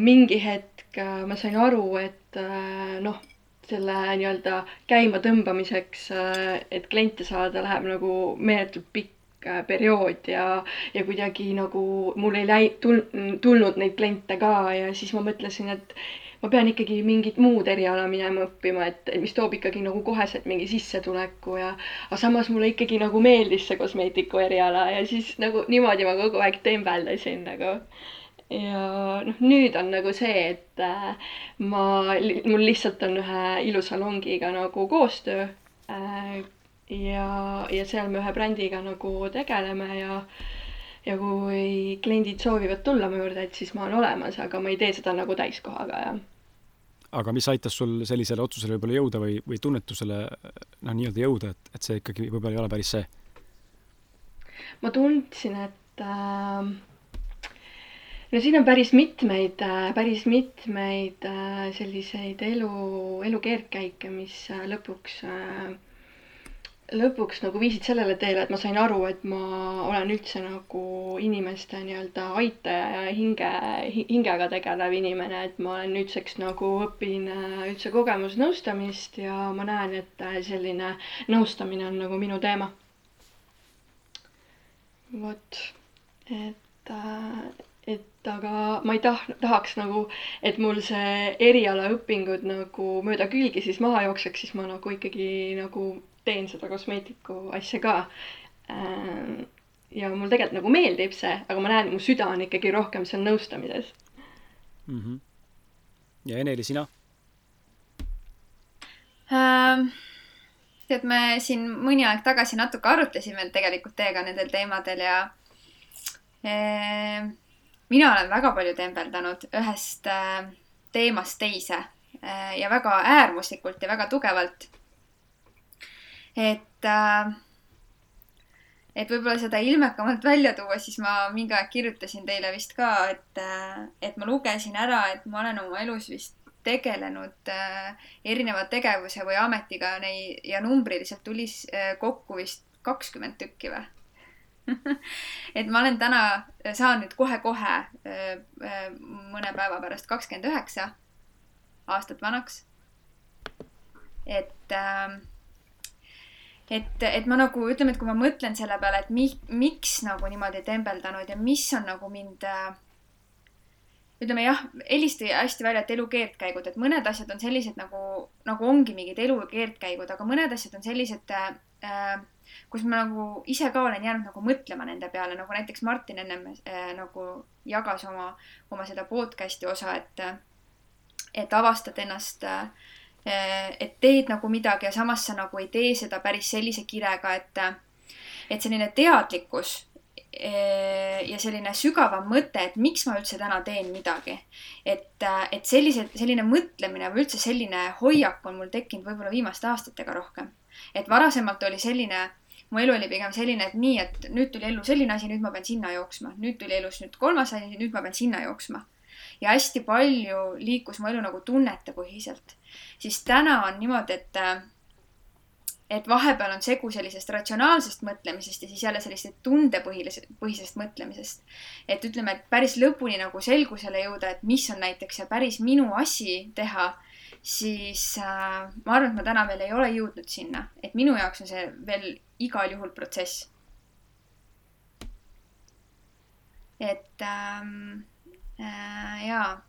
mingi hetk äh, ma sain aru, et noh selle nii-öelda käimatõmbamiseks, äh, et kliente saada, läheb nagu meeletult pikk äh, periood ja, ja kuidagi nagu mul ei läi-, tul-, tulnud neid kliente ka ja siis ma mõtlesin, et ma pean ikkagi mingit muud eriala minema õppima, et mis toob ikkagi nagu koheselt mingi sissetuleku ja aga samas mulle ikkagi nagu meeldis see kosmeetiku eriala ja siis nagu niimoodi ma kogu aeg tembeldasin nagu ja noh, nüüd on nagu see, et äh, ma, mul lihtsalt on ühe ilusalongiga nagu koostöö äh, ja, ja seal me ühe brändiga nagu tegeleme ja ja kui kliendid soovivad tulla mu juurde, et siis ma olen olemas, aga ma ei tee seda nagu täiskohaga, jah. aga mis aitas sul sellisele otsusele võib-olla jõuda või, või tunnetusele noh, nii-öelda jõuda, et, et see ikkagi võib-olla ei ole päris see? ma tundsin, et äh, no siin on päris mitmeid, äh, päris mitmeid äh, selliseid elu, elu keerdkäike, mis äh, lõpuks, lõpuks nagu viisid sellele teele, et ma sain aru, et ma olen üldse nagu inimeste nii-öelda aitaja ja hinge, hingega tegelev inimene, et ma olen nüüdseks nagu õpin üldse kogemusnõustamist ja ma näen, et selline nõustamine on nagu minu teema. vot, et et aga ma ei tah-, tahaks nagu, et mul see erialaõpingud nagu mööda külgi siis maha jookseks, siis ma nagu ikkagi nagu teen seda kosmeetiku asja ka. Äh, ja mul tegelikult nagu meeldib see, aga ma näen, mu süda on ikkagi rohkem seal nõustamises mm. -hmm. ja Ene-Li, sina ähm,? tead, me siin mõni aeg tagasi natuke arutlesime tegelikult teiega nendel teemadel ja äh, mina olen väga palju tembeldanud ühest äh, teemast teise äh, ja väga äärmuslikult ja väga tugevalt. et äh, et võib-olla seda ilmekamalt välja tuua, siis ma mingi aeg kirjutasin teile vist ka, et, et ma lugesin ära, et ma olen oma elus vist tegelenud erineva tegevuse või ametiga nei, ja numbriliselt tuli kokku vist kakskümmend tükki või et ma olen täna, saan nüüd kohe-kohe äh, äh, mõne päeva pärast kakskümmend üheksa aastat vanaks. et, ähm, et, et ma nagu ütleme, et kui ma mõtlen selle peale, et mi-, miks nagu niimoodi tembeldanud ja mis on nagu mind äh, ütleme jah, helisti hästi välja, et elu keerdkäigud, et mõned asjad on sellised nagu, nagu ongi mingid elu keerdkäigud, aga mõned asjad on sellised äh, kus ma nagu ise ka olen jäänud nagu mõtlema nende peale, nagu näiteks Martin ennem äh, nagu jagas oma, oma seda podcast'i osa, et, et avastad ennast äh,, et teed nagu midagi ja samas sa nagu ei tee seda päris sellise kirega, et, et selline teadlikkus äh, ja selline sügavam mõte, et miks ma üldse täna teen midagi. et, äh, et sellised, selline mõtlemine või üldse selline hoiak on mul tekkinud võib-olla viimaste aastatega rohkem. et varasemalt oli selline mu elu oli pigem selline, et nii, et nüüd tuli ellu selline asi, nüüd ma pean sinna jooksma, nüüd tuli elus nüüd kolmas asi, nüüd ma pean sinna jooksma. ja hästi palju liikus mu elu nagu tunnetepõhiselt. siis täna on niimoodi, et et vahepeal on segu sellisest ratsionaalsest mõtlemisest ja siis jälle sellisest tundepõhilisest, põhisest mõtlemisest. et ütleme, et päris lõpuni nagu selgusele jõuda, et mis on näiteks see päris minu asi teha siis äh, ma arvan, et ma täna veel ei ole jõudnud sinna, et minu jaoks on see veel igal juhul protsess. et ähm, äh, jaa,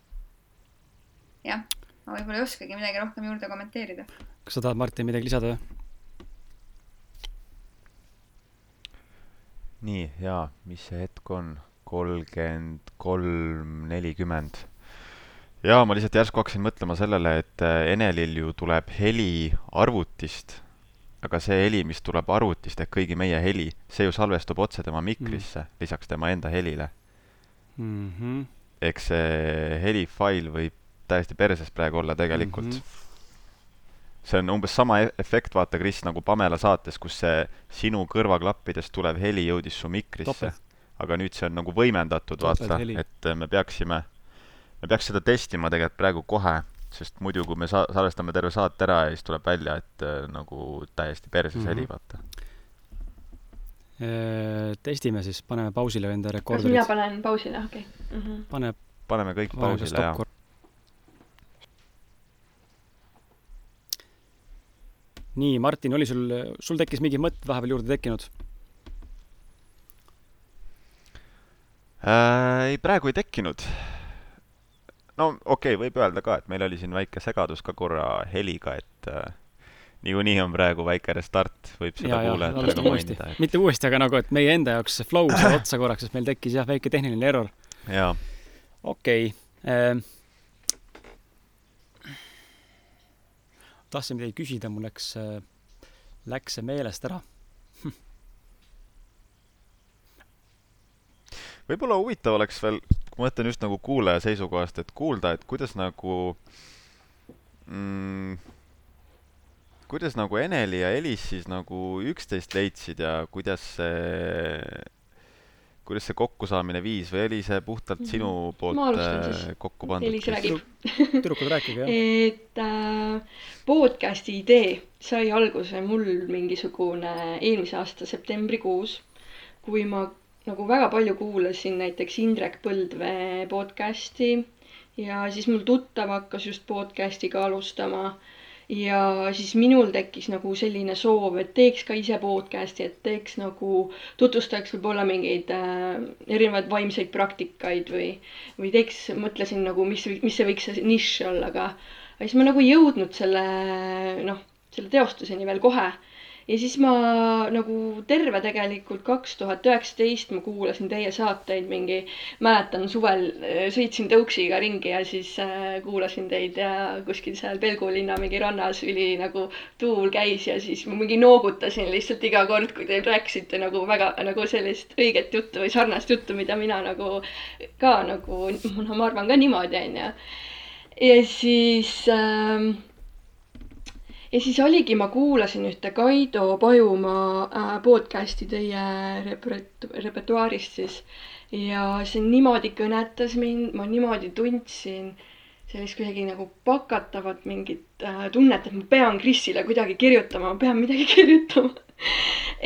jah, ma võib-olla ei oskagi midagi rohkem juurde kommenteerida. kas sa tahad, Martin, midagi lisada või? nii, jaa, mis see hetk on? kolmkümmend kolm, nelikümmend. Jaa, ma lihtsalt järsku hakkasin mõtlema sellele, et äh, Enelil ju tuleb heli arvutist aga see heli, mis tuleb arvutist ehk kõigi meie heli, see ju salvestub otse tema mikrisse mm., lisaks tema enda helile mm. -hmm. eks see helifail võib täiesti perses praegu olla tegelikult mm. -hmm see on umbes sama e-, efekt, vaata, Kris, nagu Pamela saates, kus see sinu kõrvaklappidest tulev heli jõudis su mikrisse. aga nüüd see on nagu võimendatud, vaata, et me peaksime, me peaks seda testima tegelikult praegu kohe sest muidu, kui me sa-, salvestame terve saate ära ja siis tuleb välja, et äh, nagu täiesti perses mm -hmm. heli, vaata e,. testime siis, paneme pausile enda rekorderid. kas mina panen pausile, okei okay. mm -hmm.. pane. paneme kõik pausile, jaa. nii, Martin, oli sul, sul tekkis mingi mõte vahepeal juurde tekkinud äh,? ei, praegu ei tekkinud no okei okay,, võib öelda ka, et meil oli siin väike segadus ka korra heliga, et äh, niikuinii on praegu väike restart, võib seda kuulajatele ka mainida et.... mitte uuesti, aga nagu, et meie enda jaoks see flow sai otsa korraks, sest meil tekkis jah, väike tehniline error. jaa. okei okay. äh,. tahtsin midagi küsida, mul läks äh,, läks see meelest ära võib-olla huvitav oleks veel, ma mõtlen just nagu kuulaja seisukohast, et kuulda, et kuidas nagu mm, kuidas nagu Eneli ja Elis siis nagu üksteist leidsid ja kuidas see, kuidas see kokkusaamine viis või oli see puhtalt sinu Ma poolt alustan äh, kokku pandud? Elis räägib. tüdrukud, rääkige, jah. et äh, podcast'i idee sai alguse mul mingisugune eelmise aasta septembrikuus, kui ma nagu väga palju kuulasin näiteks Indrek Põldvee podcast'i ja siis mul tuttav hakkas just podcast'iga alustama ja siis minul tekkis nagu selline soov, et teeks ka ise podcast'i, et teeks nagu, tutvustaks võib-olla mingeid äh, erinevaid vaimseid praktikaid või, või teeks, mõtlesin nagu, mis, mis see võiks see nišš olla, aga, siis ma nagu ei jõudnud selle, noh, selle teostuseni veel kohe ja siis ma nagu terve tegelikult kaks tuhat üheksateist ma kuulasin teie saateid mingi, mäletan suvel äh, sõitsin tõuksiga ringi ja siis äh, kuulasin teid ja kuskil seal Pelgu linna mingi rannas üli nagu tuul käis ja siis ma mingi noogutasin lihtsalt iga kord, kui te rääkisite nagu väga nagu sellist õiget juttu või sarnast juttu, mida mina nagu ka nagu, no ma arvan ka niimoodi, onju. ja siis ähm, ja siis oligi, ma kuulasin ühte Kaido Pajumaa äh, podcast'i teie repertu-, repertuaarist siis. Ja see niimoodi kõnetas mind, ma niimoodi tundsin sellist kuidagi nagu pakatavat mingit äh, tunnet, et ma pean Krisile kuidagi kirjutama, ma pean midagi kirjutama.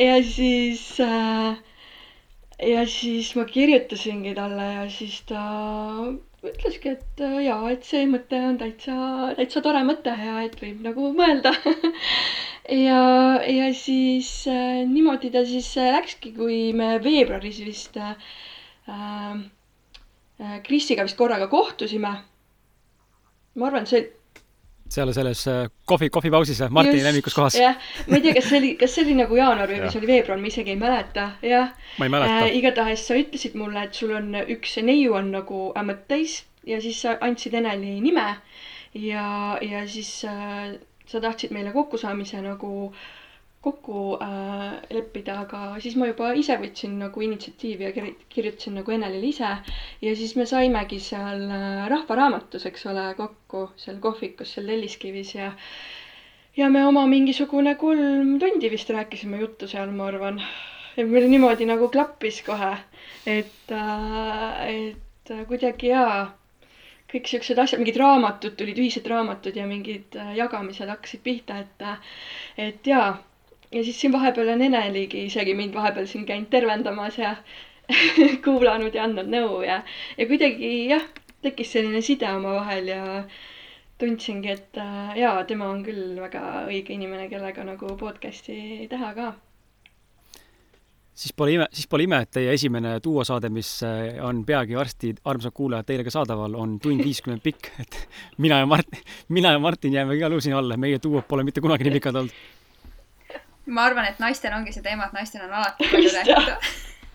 Ja siis äh, ja siis ma kirjutasingi talle ja siis ta ütleski, et äh, jaa, et see mõte on täitsa, täitsa tore mõte ja et võib nagu mõelda ja, ja siis äh, niimoodi ta siis äh, läkski, kui me veebruaris vist äh, äh, Krisiga vist korraga kohtusime. ma arvan, see seal selles äh, kohvi, kohvipausis Martini lemmikus kohas. jah, ma ei tea, kas see oli, kas see oli nagu jaanuar või see oli veebruar, ma isegi ei mäleta, jah. ma ei mäleta äh,. igatahes sa ütlesid mulle, et sul on üks neiu on nagu äh, mõtteis ja siis sa andsid Eneli nime ja, ja siis äh, sa tahtsid meile kokkusaamise nagu kokku äh, leppida, aga siis ma juba ise võtsin nagu initsiatiivi ja kir kirjutasin nagu Enelile ise. ja siis me saimegi seal äh, Rahvaraamatus, eks ole, kokku seal kohvikus seal Telliskivis ja ja me oma mingisugune kolm tundi vist rääkisime juttu seal, ma arvan. et meil niimoodi nagu klappis kohe, et äh,, et kuidagi jaa kõik siuksed asjad, mingid raamatud tulid, ühised raamatud ja mingid äh, jagamised hakkasid pihta, et, et jaa. Ja siis siin vahepeal on Eneligi isegi mind vahepeal siin käinud tervendamas ja kuulanud ja andnud nõu ja, ja kuidagi jah, tekkis selline side omavahel ja tundsingi, et äh, jaa, tema on küll väga õige inimene, kellega nagu podcast'i teha ka siis pole ime, siis pole ime, et teie esimene duosaade, mis äh, on peagi varsti, armsad kuulajad, teile ka saadaval, on tund viiskümmend pikk, et mina ja Mart-, mina ja Martin jääme igal juhul sinna alla, meie duod pole mitte kunagi nii pikad olnud. Ma arvan, et naistel ongi see teema, et naistel on alati palju rääkida.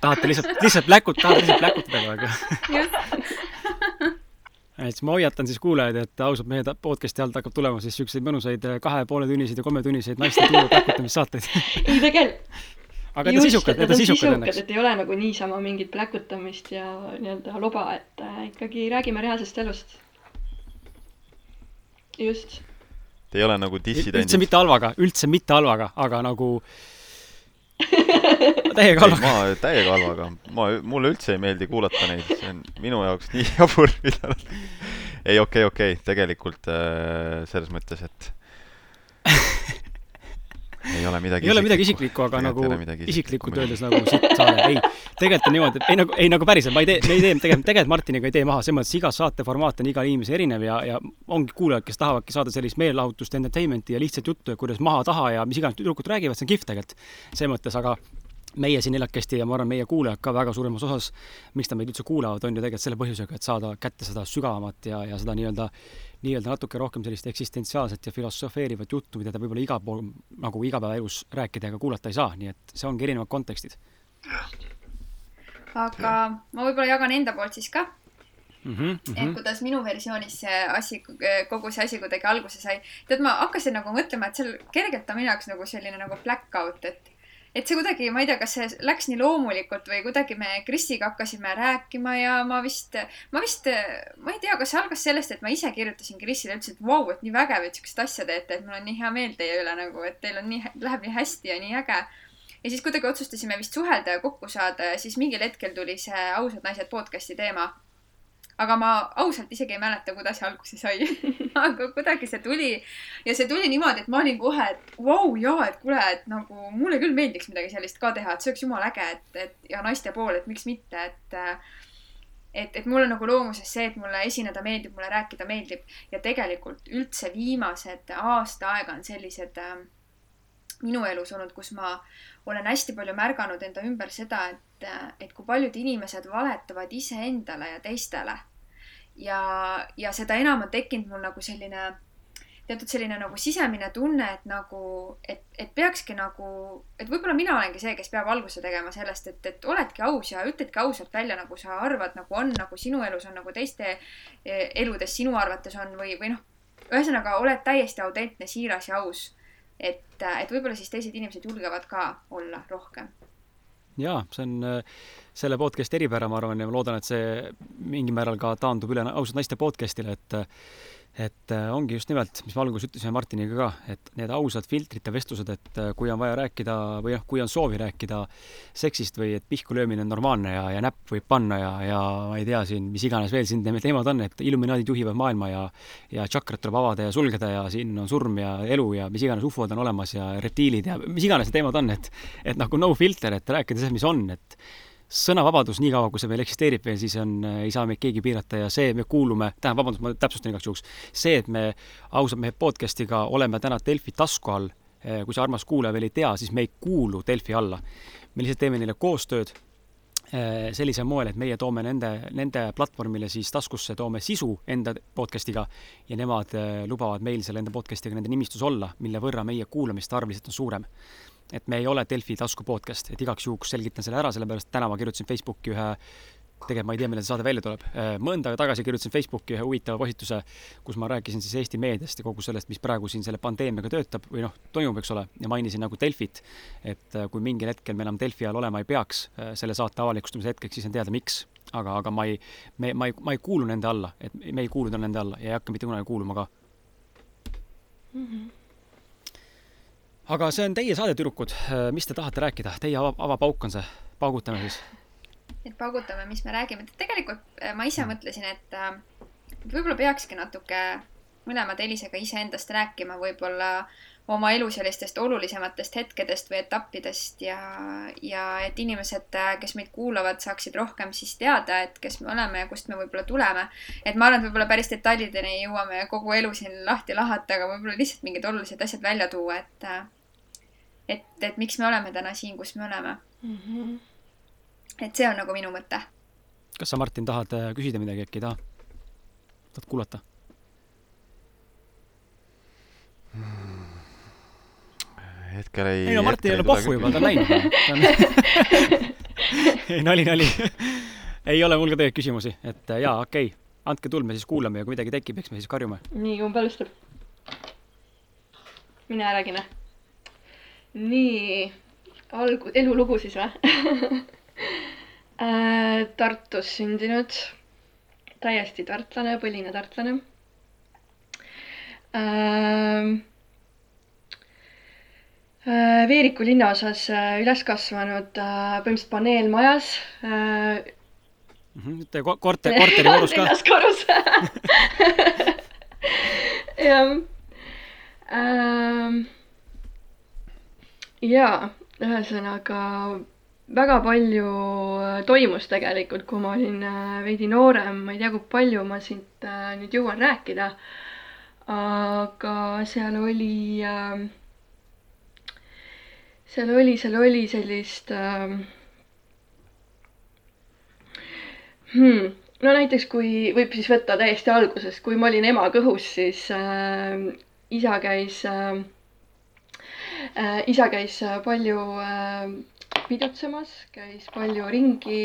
tahate lihtsalt, lihtsalt pläkut-, tahate lihtsalt pläkutada kogu aeg. et siis ma hoiatan siis kuulajaid, et ausalt mehe podcast'i alt hakkab tulema siis siukseid mõnusaid kahe poole tunniseid ja kolmetunniseid naiste duo pläkutamissaateid. ei, tegelikult aga need on sisukad, need on sisukad õnneks. et ei ole nagu niisama mingit pläkutamist ja nii-öelda loba, et äh, ikkagi räägime reaalsest elust. just. Te ei ole nagu dissidendid. üldse mitte halvaga, üldse mitte halvaga, aga nagu täiega halvaga. ma täiega halvaga, ma, mulle üldse ei meeldi kuulata neid, see on minu jaoks nii jabur, mida nad ei, okei okay,, okei okay., tegelikult äh, selles mõttes, et ei ole midagi ei ole midagi isiklikku, aga nagu isiklikult öeldes nagu sitt saade, ei, tegelikult on niimoodi, ei nagu, ei nagu päriselt, ma ei tee, me ei tee, tegelikult, tegelikult Martiniga ei tee maha, selles mõttes iga saate formaat on igal inimesel erinev ja, ja ongi kuulajad, kes tahavadki saada sellist meelelahutust, entertainment'i ja lihtsat juttu ja kuidas maha-taha ja mis iganes tüdrukud räägivad, see on kihvt tegelikult. selles mõttes, aga meie siin neljakesti ja ma arvan, meie kuulajad ka väga suuremas osas, miks nad meid üldse kuulavad, on ju tegelikult selle põhjusega, et saada kätte seda sügavamat ja, ja seda nii-öelda, nii-öelda natuke rohkem sellist eksistentsiaalset ja filosofeerivat juttu, mida te võib-olla igal pool nagu igapäevaelus rääkida ega kuulata ei saa, nii et see ongi erinevad kontekstid. aga ma võib-olla jagan enda poolt siis ka. mm. -hmm, mm -hmm. et kuidas minu versioonis see asi, kogu see asi kuidagi alguse sai. tead, ma hakkasin nagu mõtlema, et seal kergelt on minu jaoks nagu selline nagu black out, et et see kuidagi, ma ei tea, kas see läks nii loomulikult või kuidagi me Krisiga hakkasime rääkima ja ma vist, ma vist, ma ei tea, kas see algas sellest, et ma ise kirjutasin Krisile, ütlesin, et vau, et nii vägev, et siukest asja teete, et mul on nii hea meel teie üle nagu, et teil on nii, läheb nii hästi ja nii äge. ja siis kuidagi otsustasime vist suhelda ja kokku saada ja siis mingil hetkel tuli see Ausad naised podcast'i teema aga ma ausalt isegi ei mäleta, kuidas see alguse sai. Aga kuidagi see tuli ja see tuli niimoodi, et ma olin kohe, et vau wow,, jaa, et kuule, et nagu mulle küll meeldiks midagi sellist ka teha, et see oleks jumala äge, et, et ja naiste pool, et miks mitte, et et, et mul on nagu loomuses see, et mulle esineda meeldib, mulle rääkida meeldib. Ja tegelikult üldse viimased aasta aega on sellised äh, minu elus olnud, kus ma olen hästi palju märganud enda ümber seda, et et, kui paljud inimesed valetavad iseendale ja teistele. ja, ja seda enam on tekkinud mul nagu selline teatud selline nagu sisemine tunne, et nagu, et, et peakski nagu, et võib-olla mina olengi see, kes peab alguse tegema sellest, et, et oledki aus ja ütledki ausalt välja, nagu sa arvad, nagu on, nagu sinu elus on, nagu teiste eh, eludes sinu arvates on või, või noh, ühesõnaga oled täiesti autentne, siiras ja aus. Et, et võib-olla siis teised inimesed julgevad ka olla rohkem. Jaa, see on äh, selle podcast'i eripära, ma arvan, ja ma loodan, et see mingil määral ka taandub üle ausalt naiste podcast'ile, et et äh, ongi just nimelt, mis me alguses ütlesime Martiniga ka, et need ausad filtrite vestlused, et äh, kui on vaja rääkida või noh, kui on soovi rääkida seksist või et pihku löömine on normaalne ja, ja näpp võib panna ja, ja ma ei tea siin, mis iganes veel siin teemad on, et illuminaadid juhivad maailma ja ja tšakrat tuleb avada ja sulgeda ja siin on surm ja elu ja mis iganes ufod on olemas ja reptiilid ja mis iganes teemad on, et et nagu no filter, et rääkida sellest, mis on, et sõnavabadus, niikaua kui see veel eksisteerib veel, siis on, ei saa meid keegi piirata ja see, me kuulume, tähendab, vabandust, ma täpsustan igaks juhuks, see, et me ausalt mehe podcast'iga oleme täna Delfi tasku all, eh, kui see armas kuulaja veel ei tea, siis me ei kuulu Delfi alla. me lihtsalt teeme neile koostööd eh, sellisel moel, et meie toome nende, nende platvormile siis taskusse, toome sisu enda podcast'iga ja nemad lubavad meil selle enda podcast'iga nende nimistus olla, mille võrra meie kuulamiste arv lihtsalt on suurem et me ei ole Delfi tasku podcast, et igaks juhuks selgitan selle ära, sellepärast täna ma kirjutasin Facebooki ühe tegelikult ma ei tea, millal see saade välja tuleb. Äh, mõnda aega tagasi kirjutasin Facebooki ühe huvitava postituse, kus ma rääkisin siis Eesti meediast ja kogu sellest, mis praegu siin selle pandeemiaga töötab või noh, toimub, eks ole, ja mainisin nagu Delfit. et äh, kui mingil hetkel me enam Delfi all olema ei peaks äh, selle saate avalikustamise hetkeks, siis on teada, miks. aga, aga ma ei, me, ma ei, ma ei kuulu nende alla, et me ei kuulu nende alla ja ei hakka mitte kunagi kuuluma ka mm. -hmm aga see on teie saade, tüdrukud, mis te tahate rääkida, teie ava, avapauk on see, paugutame siis. et paugutame, mis me räägime, tegelikult äh, ma ise mõtlesin, et äh, võib-olla peakski natuke mõlemad Elisega iseendast rääkima, võib-olla oma elu sellistest olulisematest hetkedest või etappidest ja, ja et inimesed, kes meid kuulavad, saaksid rohkem siis teada, et kes me oleme ja kust me võib-olla tuleme. et ma arvan, et võib-olla päris detailideni jõuame kogu elu siin lahti lahata, aga võib-olla lihtsalt mingid olulised asjad välja tuua, et et, et miks me oleme täna siin, kus me oleme mm. -hmm. et see on nagu minu mõte. kas sa, Martin, tahad äh, küsida midagi, äkki ei taha? tahad kuulata hmm.? Hetkel ei. ei no Martin ei ole pohhu juba, ta on läinud ei, nali, nali ei ole mul ka tegelikult küsimusi, et äh, jaa, okei okay., andke tuld, me siis kuulame ja kui midagi tekib, eks me siis karjume. nii, kumb alustab? mina räägin või? nii, alg-, elulugu siis või äh, Tartus sündinud, täiesti tartlane, põline tartlane äh,. Äh, Veeriku linnaosas äh, üles kasvanud äh, põhimõtteliselt paneelmajas äh,. Te korter, korterikorrus ka? neljas korrus jah ähm, jaa, ühesõnaga väga palju äh, toimus tegelikult, kui ma olin äh, veidi noorem, ma ei tea, kui palju ma siit äh, nüüd jõuan rääkida. aga seal oli, seal oli, seal oli sellist hmm, no näiteks kui võib siis võtta täiesti algusest, kui ma olin ema kõhus, siis äh, isa käis äh, äh,. isa käis palju äh, pidutsemas, käis palju ringi,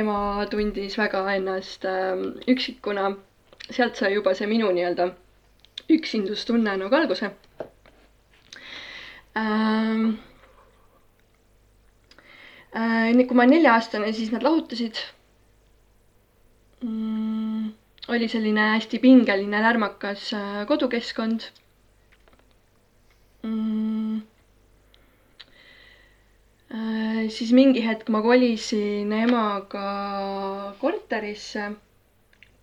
ema tundis väga ennast äh, üksikuna. sealt sai juba see minu nii-öelda üksindustunne nagu alguse ähm,. Äh, kui ma olin nelja-aastane, siis nad lahutasid mm,. oli selline hästi pingeline, lärmakas äh, kodukeskkond mm,. Äh, siis mingi hetk ma kolisin emaga korterisse,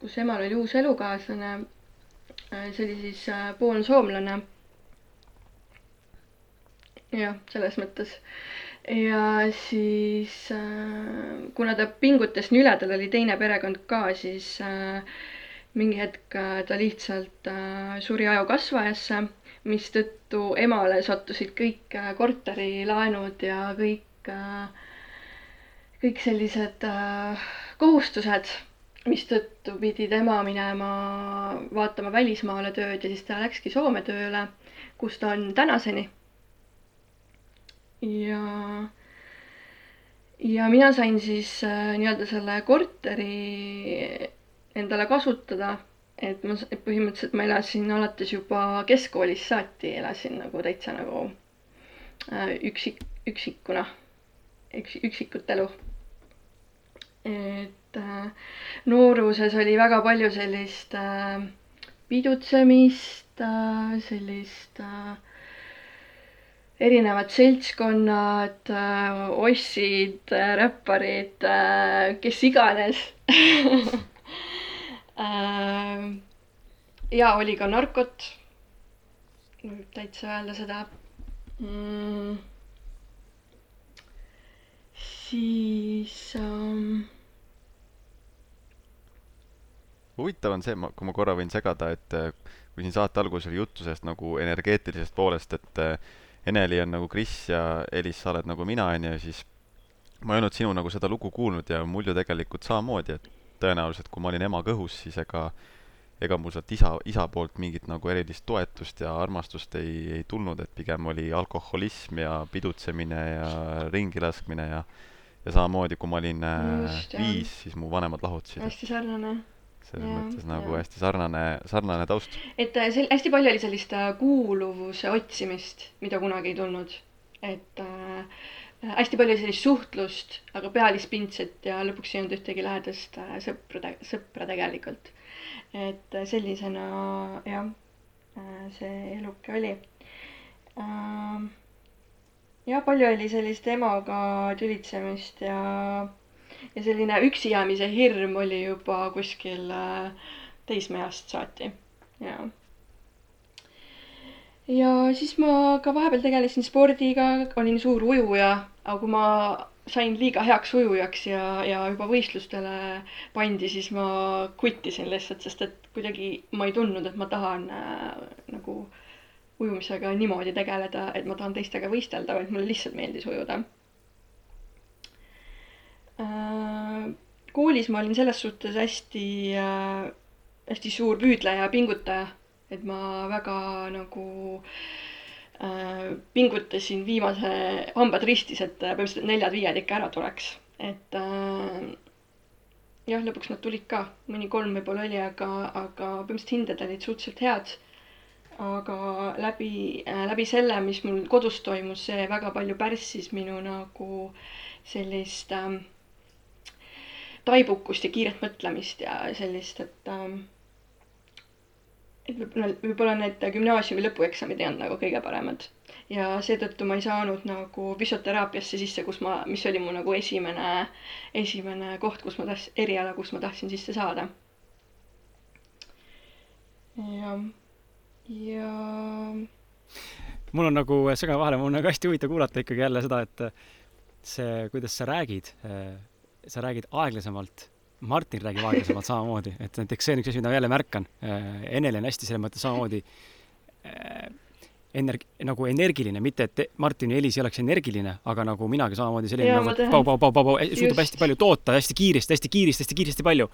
kus emal oli uus elukaaslane. See oli siis poolsoomlane. jah, selles mõttes. Ja siis kuna ta pingutas nii üle, tal oli teine perekond ka, siis mingi hetk ta lihtsalt suri ajukasvajasse mistõttu emale sattusid kõik äh, korterilaenud ja kõik, äh, kõik sellised äh, kohustused, mistõttu pidi tema minema vaatama välismaale tööd ja siis ta läkski Soome tööle, kus ta on tänaseni. Ja, ja mina sain siis nii-öelda selle korteri endale kasutada et ma põhimõtteliselt ma elasin alates juba keskkoolist saati, elasin nagu täitsa nagu äh, üksik, üksikuna, üks, üksikut elu. et äh, nooruses oli väga palju sellist äh, pidutsemist äh,, sellist äh, erinevad seltskonnad äh,, ossid äh,, räpparid äh,, kes iganes äh,. ja oli ka narkot. võib täitsa öelda seda mm.. siis ähm.... huvitav on see, ma, kui ma korra võin segada, et kui siin saate alguses oli juttu sellest nagu energeetilisest poolest, et Eneli on nagu Kris ja Elis, sa oled nagu mina, onju, siis ma ei olnud sinu nagu seda lugu kuulnud ja mul ju tegelikult samamoodi, et tõenäoliselt, kui ma olin ema kõhus, siis ega ega mul sealt isa, isa poolt mingit nagu erilist toetust ja armastust ei, ei tulnud, et pigem oli alkoholism ja pidutsemine ja ringilaskmine ja ja samamoodi, kui ma olin äh, Just, viis, siis mu vanemad lahutasid. hästi sarnane. Selles ja, mõttes nagu ja. hästi sarnane, sarnane taust. et äh, sel-, hästi palju oli sellist äh, kuuluvuse otsimist, mida kunagi ei tulnud. et äh, hästi palju sellist suhtlust, aga pealispindset ja lõpuks ei olnud ühtegi lähedast äh, sõpra, sõpra tegelikult. et äh, sellisena jah, äh, see eluke oli. Ähm, jah, palju oli sellist emaga tülitsemist ja, ja selline üksi jäämise hirm oli juba kuskil teismeeast saati, jaa ja siis ma ka vahepeal tegelesin spordiga, olin suur ujuja, aga kui ma sain liiga heaks ujujaks ja, ja juba võistlustele pandi, siis ma kuttisin lihtsalt, sest et kuidagi ma ei tundnud, et ma tahan äh, nagu ujumisega niimoodi tegeleda, et ma tahan teistega võistelda, vaid mulle lihtsalt meeldis ujuda äh,. Koolis ma olin selles suhtes hästi äh,, hästi suur püüdleja ja pingutaja et ma väga nagu äh, pingutasin viimase, hambad ristis, et põhimõtteliselt neljad-viied ikka ära tuleks, et äh, jah, lõpuks nad tulid ka, mõni kolm võib-olla oli, aga, aga põhimõtteliselt hinded olid suhteliselt head. aga läbi äh,, läbi selle, mis mul kodus toimus, see väga palju pärssis minu nagu sellist äh, taibukust ja kiiret mõtlemist ja sellist, et äh, et võib-olla, võib-olla need gümnaasiumi lõpueksamid ei olnud nagu kõige paremad. ja seetõttu ma ei saanud nagu füsioteraapiasse sisse, kus ma, mis oli mu nagu esimene, esimene koht, kus ma tahtsin, eriala, kus ma tahtsin sisse saada. jah, ja. mul on nagu, segan vahele, mul on nagu hästi huvitav kuulata ikkagi jälle seda, et see, kuidas sa räägid, sa räägid aeglasemalt Martin räägib aeglasemalt samamoodi, et näiteks see on üks asi, mida ma jälle märkan. Äh, Eneli on hästi selles mõttes samamoodi äh, energ-, nagu energiline, mitte et Martin ja Elis ei oleks energiline, aga nagu minagi samamoodi selline ja, nagu pau, pau, pau, pau, pau, suudab hästi palju toota, hästi kiiresti, hästi kiiresti, hästi kiiresti palju.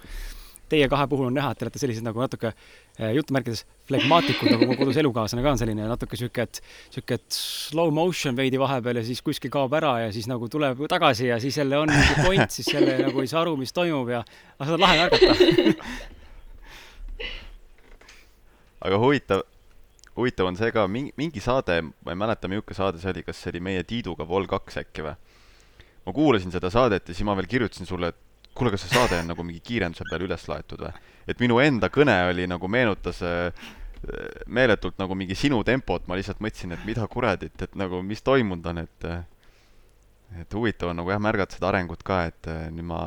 Teie kahe puhul on näha, et te olete sellised nagu natuke eh, jutumärkides flegmaatikud, nagu mu kodus elukaaslane ka on selline natuke sihuke, et sihuke, slow motion veidi vahepeal ja siis kuskil kaob ära ja siis nagu tuleb tagasi ja siis jälle on mingi point, siis jälle nagu ei saa aru, mis toimub ja aga seda on lahe märgata aga huvitav, huvitav on see ka, mingi, mingi saade, ma ei mäleta, milline saade see oli, kas see oli meie Tiiduga Vol kaks äkki või? ma kuulasin seda saadet ja siis ma veel kirjutasin sulle, et kuule, kas see saade on nagu mingi kiirenduse peale üles laetud või? et minu enda kõne oli nagu meenutas äh, meeletult nagu mingi sinu tempot, ma lihtsalt mõtlesin, et mida kuradit, et nagu mis toimunud on, et äh, et huvitav on nagu jah, märgata seda arengut ka, et äh, nüüd ma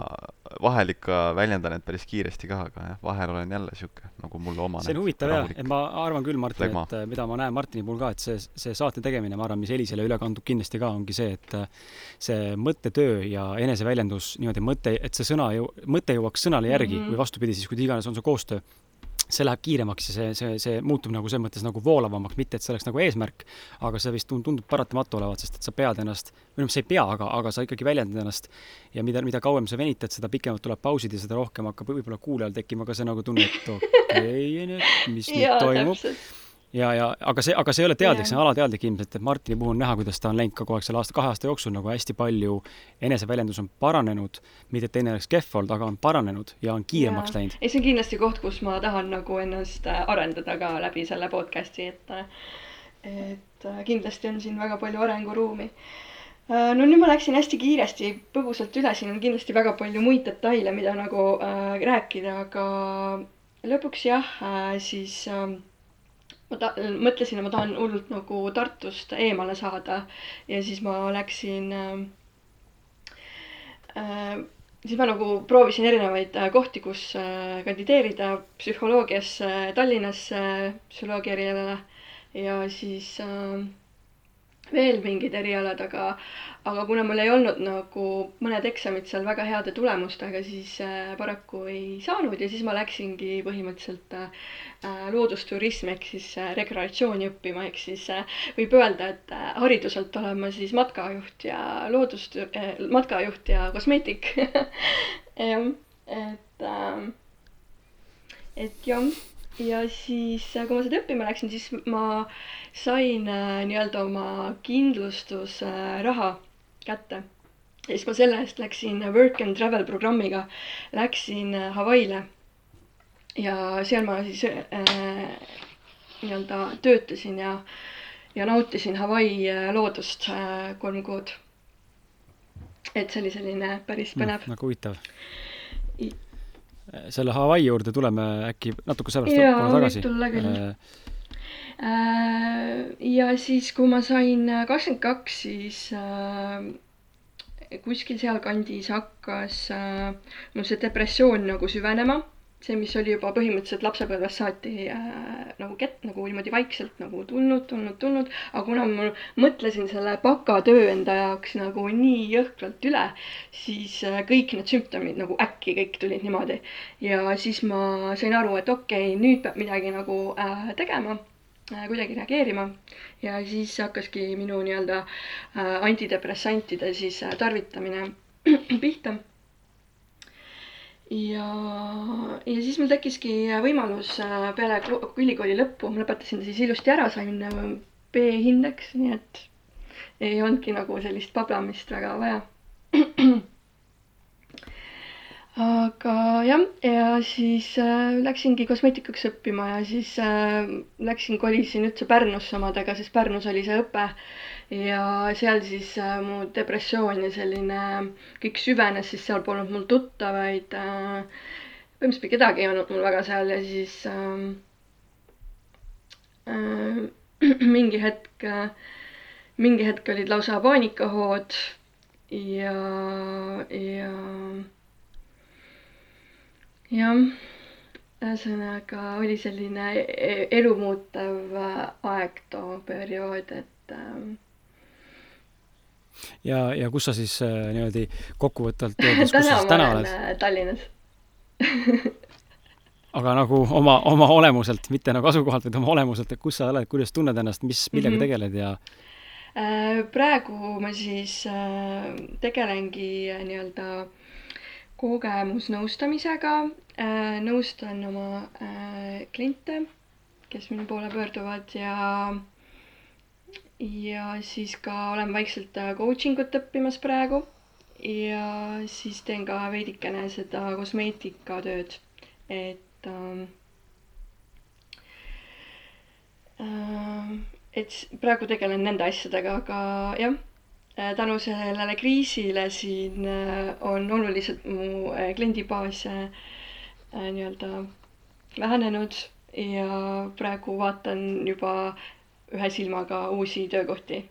vahel ikka väljendan end päris kiiresti ka, aga jah, vahel olen jälle sihuke nagu mulle omane. see on huvitav jah, et ma arvan küll, Martin, et äh, mida ma näen Martini puhul ka, et see, see saate tegemine, ma arvan, mis Elisele üle kandub kindlasti ka, ongi see, et äh, see mõttetöö ja eneseväljendus niimoodi mõte, et see sõna jõu-, mõte jõuaks sõnale järgi mm -hmm. või vastupidi, siis kuidas iganes on see koostöö see läheb kiiremaks ja see, see, see muutub nagu selles mõttes nagu voolavamaks, mitte et see oleks nagu eesmärk, aga see vist tundub paratamatu olevat, sest et sa pead ennast, või noh, sa ei pea, aga, aga sa ikkagi väljendad ennast ja mida, mida kauem sa venitad, seda pikemalt tuleb pausid ja seda rohkem hakkab võib-olla kuulajal tekkima ka see nagu tunne, et okei okay,, mis nüüd toimub ja, ja aga see, aga see ei ole teadlik, see on alateadlik ilmselt, et Martini puhul on näha, kuidas ta on läinud kogu aeg selle aasta, kahe aasta jooksul nagu hästi palju eneseväljendus on paranenud, mitte et teine oleks kehv olnud, aga on paranenud ja on kiiremaks läinud. ei, see on kindlasti koht, kus ma tahan nagu ennast äh, arendada ka läbi selle podcast'i, et et äh, kindlasti on siin väga palju arenguruumi. Äh, no nüüd ma läksin hästi kiiresti põgusalt üle, siin on kindlasti väga palju muid detaile, mida nagu äh, rääkida, aga lõpuks jah äh,, siis äh, ma ta-, mõtlesin, et ma tahan hullult nagu Tartust eemale saada. Ja siis ma läksin äh, äh, siis ma nagu proovisin erinevaid äh, kohti, kus äh, kandideerida psühholoogiasse Tallinnasse psühholoogia erialale ja siis äh, veel mingid erialad, aga, aga kuna mul ei olnud nagu mõned eksamid seal väga heade tulemustega, siis äh, paraku ei saanud ja siis ma läksingi põhimõtteliselt äh, loodusturismi ehk siis äh, rekreatsiooni õppima, ehk siis äh, võib öelda, et äh, hariduselt olen ma siis matkajuht ja loodust äh,, matkajuht ja kosmeetik jah, et äh,, et jah ja siis, äh, kui ma seda õppima läksin, siis ma sain äh, nii-öelda oma kindlustusraha kätte. ja siis ma selle eest läksin work and travel programmiga, läksin äh, Hawaii'le. ja seal ma siis äh, nii-öelda töötasin ja, ja nautisin Hawaii loodust äh, kolm kuud. et see oli selline päris mm, põnev mm,. väga huvitav selle Hawaii juurde tuleme äkki natuke sellest tagasi. tulla küll äh, äh,. ja siis, kui ma sain kakskümmend kaks, siis äh, kuskil sealkandis hakkas äh, mul see depressioon nagu süvenema see, mis oli juba põhimõtteliselt lapsepõlvest saati äh, nagu kett, nagu niimoodi vaikselt nagu tulnud, tulnud, tulnud, aga kuna ma mõtlesin selle bakatöö enda jaoks nagu nii jõhkralt üle, siis äh, kõik need sümptomid nagu äkki kõik tulid niimoodi. ja siis ma sain aru, et okei okay,, nüüd peab midagi nagu äh, tegema äh, kuidagi reageerima. Ja siis hakkaski minu nii-öelda äh, antidepressantide siis äh, tarvitamine pihta ja, ja siis mul tekkiski võimalus äh, peale ülikooli lõppu, ma lõpetasin ta siis ilusti ära, sain äh, B-hindeks, nii et ei olnudki nagu sellist pablamist väga vaja. aga jah, ja siis äh, läksingi kosmeetikuks õppima ja siis äh, läksin, kolisin üldse Pärnusse omadega, sest Pärnus oli see õpe äh, ja seal siis äh, mu depressioon ja selline kõik süvenes, siis seal polnud mul tuttavaid äh,. põhimõtteliselt kedagi ei olnud mul väga seal ja siis äh, äh, mingi hetk äh,, mingi hetk olid lausa paanikahood ja, ja jah, ühesõnaga oli selline e-, elumuutev aeg too periood, et äh, ja, ja kus sa siis äh, niimoodi kokkuvõtvalt öeldes, kus sa siis täna oled? Äh, Tallinnas aga nagu oma, oma olemuselt, mitte nagu asukohalt, vaid oma olemuselt, et kus sa oled, kuidas tunned ennast, mis, millega mm -hmm. tegeled ja äh, praegu ma siis tegelengi nii-öelda kogemusnõustamisega äh, nõustan oma äh, kliente, kes minu poole pöörduvad ja ja siis ka olen vaikselt äh, coaching ut õppimas praegu. Ja siis teen ka veidikene seda kosmeetikatööd, et äh, et praegu tegelen nende asjadega, aga jah, tänu sellele kriisile siin äh, on oluliselt mu äh, kliendibaas äh, äh, nii-öelda vähenenud. Ja praegu vaatan juba ühe silmaga uusi töökohti,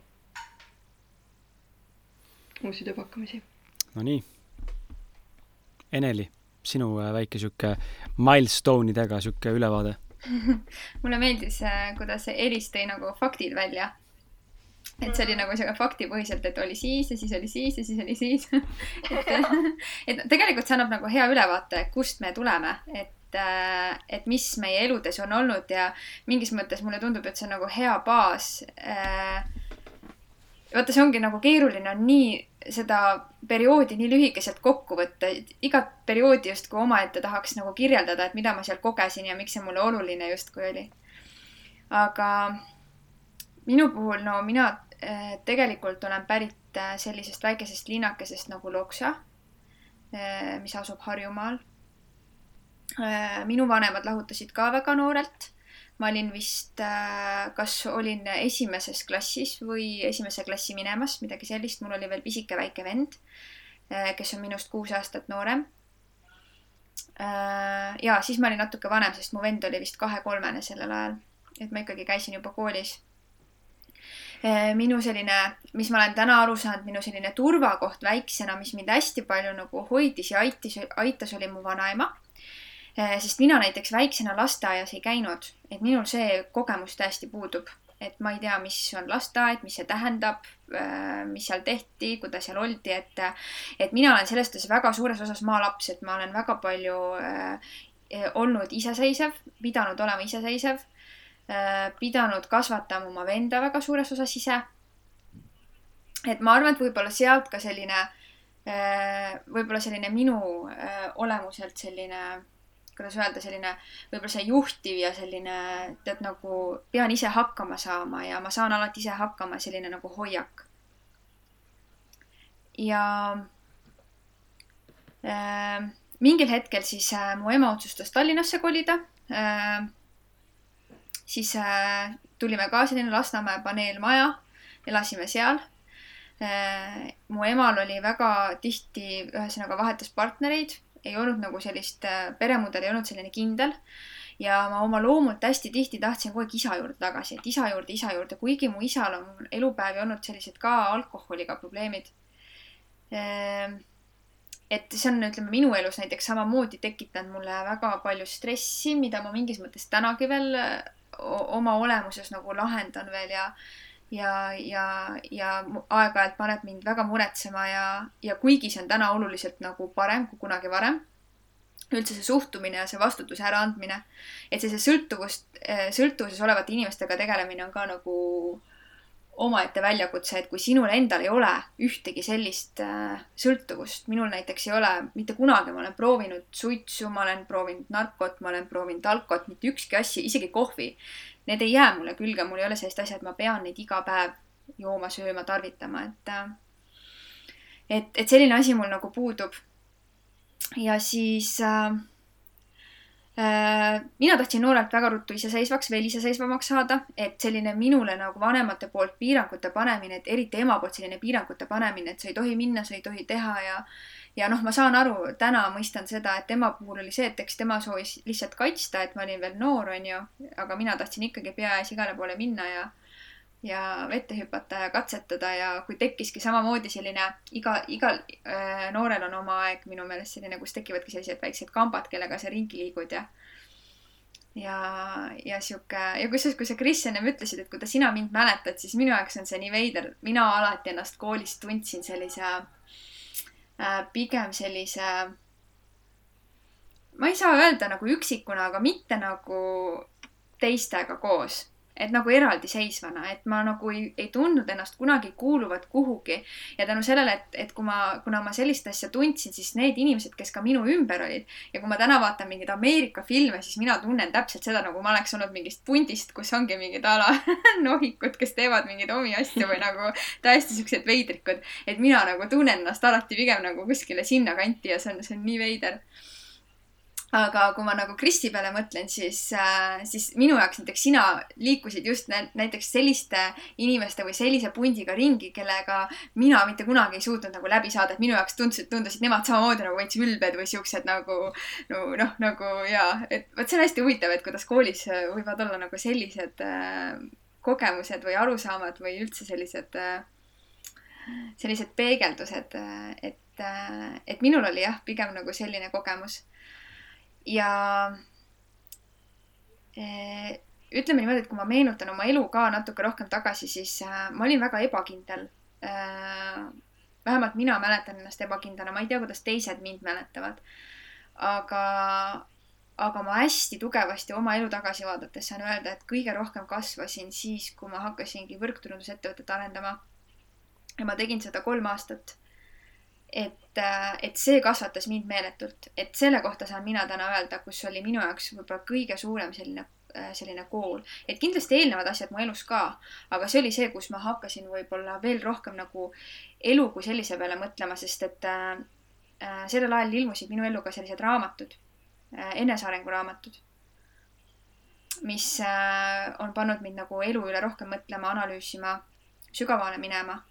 uusi tööpakkumisi. Nonii. Eneli, sinu äh, väike sihuke milstone idega sihuke ülevaade. mulle meeldis, kuidas Elis tõi nagu faktid välja. et see oli nagu siuke faktipõhiselt, et oli siis ja siis oli siis ja siis oli siis et, et tegelikult see annab nagu hea ülevaate, kust me tuleme, et, et mis meie eludes on olnud ja mingis mõttes mulle tundub, et see on nagu hea baas. vaata, see ongi nagu keeruline on nii seda perioodi nii lühikeselt kokku võtta, igat perioodi justkui omaette tahaks nagu kirjeldada, et mida ma seal kogesin ja miks see mulle oluline justkui oli. aga minu puhul, no mina äh, tegelikult olen pärit äh, sellisest väikesest linnakesest nagu Loksa, mis asub Harjumaal. Minu vanemad lahutasid ka väga noorelt ma olin vist, kas olin esimeses klassis või esimese klassi minemas, midagi sellist, mul oli veel pisike väike vend, kes on minust kuus aastat noorem. ja siis ma olin natuke vanem, sest mu vend oli vist kahe-kolmene sellel ajal, et ma ikkagi käisin juba koolis. minu selline, mis ma olen täna aru saanud, minu selline turvakoht väiksena, mis mind hästi palju nagu hoidis ja aitis, aitas, oli mu vanaema sest mina näiteks väiksena lasteaias ei käinud, et minul see kogemus täiesti puudub, et ma ei tea, mis on lasteaed, mis see tähendab, mis seal tehti, kuidas seal oldi, et, et mina olen selles suhtes väga suures osas maalaps, et ma olen väga palju äh, olnud iseseisev, pidanud olema iseseisev äh,, pidanud kasvatama oma venda väga suures osas ise. et ma arvan, et võib-olla sealt ka selline äh,, võib-olla selline minu olemuselt selline kuidas öelda, selline võib-olla see juhtiv ja selline, tead nagu pean ise hakkama saama ja ma saan alati ise hakkama, selline nagu hoiak. ja äh, mingil hetkel siis äh, mu ema otsustas Tallinnasse kolida äh,. siis äh, tulime ka selline Lasnamäe paneelmaja, elasime seal äh,. mu emal oli väga tihti, ühesõnaga vahetas partnereid ei olnud nagu sellist, peremudel ei olnud selline kindel. ja ma oma loomult hästi tihti tahtsin kogu aeg isa juurde tagasi, et isa juurde, isa juurde, kuigi mu isal on elupäevi olnud sellised ka alkoholiga probleemid. et see on, ütleme, minu elus näiteks samamoodi tekitanud mulle väga palju stressi, mida ma mingis mõttes tänagi veel oma olemuses nagu lahendan veel ja ja, ja, ja aeg-ajalt paneb mind väga muretsema ja, ja kuigi see on täna oluliselt nagu parem kui kunagi varem, üldse see suhtumine ja see vastutuse äraandmine, et see, see sõltuvust, sõltuvuses olevate inimestega tegelemine on ka nagu omaette väljakutse, et kui sinul endal ei ole ühtegi sellist äh, sõltuvust, minul näiteks ei ole mitte kunagi, ma olen proovinud suitsu, ma olen proovinud narkot, ma olen proovinud alkot, mitte ükski asi, isegi kohvi. Need ei jää mulle külge, mul ei ole sellist asja, et ma pean neid iga päev jooma, sööma, tarvitama, et et, et selline asi mul nagu puudub. ja siis äh, äh, mina tahtsin noorelt väga ruttu iseseisvaks, veel iseseisvamaks saada, et selline minule nagu vanemate poolt piirangute panemine, et eriti ema poolt selline piirangute panemine, et sa ei tohi minna, sa ei tohi teha ja ja noh, ma saan aru, täna mõistan seda, et tema puhul oli see, et eks tema soovis lihtsalt kaitsta, et ma olin veel noor, onju, aga mina tahtsin ikkagi pea ees igale poole minna ja ja vette hüpata ja katsetada ja kui tekkiski samamoodi selline iga, igal äh, noorel on oma aeg minu meelest selline, kus tekivadki sellised väiksed kambad, kellega sa ringi liigud ja ja, ja sihuke ja kusjuures, kui sa Kris ennem ütlesid, et kuidas sina mind mäletad, siis minu jaoks on see nii veider, mina alati ennast koolis tundsin sellise äh, pigem sellise ma ei saa öelda nagu üksikuna, aga mitte nagu teistega koos et nagu eraldiseisvana, et ma nagu ei, ei tundnud ennast kunagi kuuluvat kuhugi. ja tänu sellele, et, et kui ma, kuna ma sellist asja tundsin, siis need inimesed, kes ka minu ümber olid ja kui ma täna vaatan mingeid Ameerika filme, siis mina tunnen täpselt seda, nagu ma oleks olnud mingist pundist, kus ongi mingid a la nohikud, kes teevad mingeid omi asju või nagu täiesti siuksed veidrikud. et mina nagu tunnen ennast alati pigem nagu kuskile sinnakanti ja see on, see on nii veider aga kui ma nagu Kristi peale mõtlen, siis äh,, siis minu jaoks näiteks sina liikusid just näiteks selliste inimeste või sellise pundiga ringi, kellega mina mitte kunagi ei suutnud nagu läbi saada, et minu jaoks tundusid, tundusid nemad samamoodi nagu veits ülbed või siuksed nagu no noh, nagu jaa, et vot see on hästi huvitav, et kuidas koolis võivad olla nagu sellised äh, kogemused või arusaamad või üldse sellised äh, sellised peegeldused, äh, et, äh, et minul oli jah, pigem nagu selline kogemus ja eh, ütleme niimoodi, et kui ma meenutan oma elu ka natuke rohkem tagasi, siis äh, ma olin väga ebakindel äh,. vähemalt mina mäletan ennast ebakindlana, ma ei tea, kuidas teised mind mäletavad. aga, aga ma hästi tugevasti oma elu tagasi vaadates saan öelda, et kõige rohkem kasvasin siis, kui ma hakkasingi võrgturundusettevõtet arendama. ja ma tegin seda kolm aastat et, äh, et see kasvatas mind meeletult, et selle kohta saan mina täna öelda, kus oli minu jaoks võib-olla kõige suurem selline, äh, selline kool. et kindlasti eelnevad asjad mu elus ka, aga see oli see, kus ma hakkasin võib-olla veel rohkem nagu elu kui sellise peale mõtlema, sest et äh, äh sellel ajal ilmusid minu ellu ka sellised raamatud äh,, enesearenguraamatud, mis on pannud mind nagu elu üle rohkem mõtlema, analüüsima, sügavale minema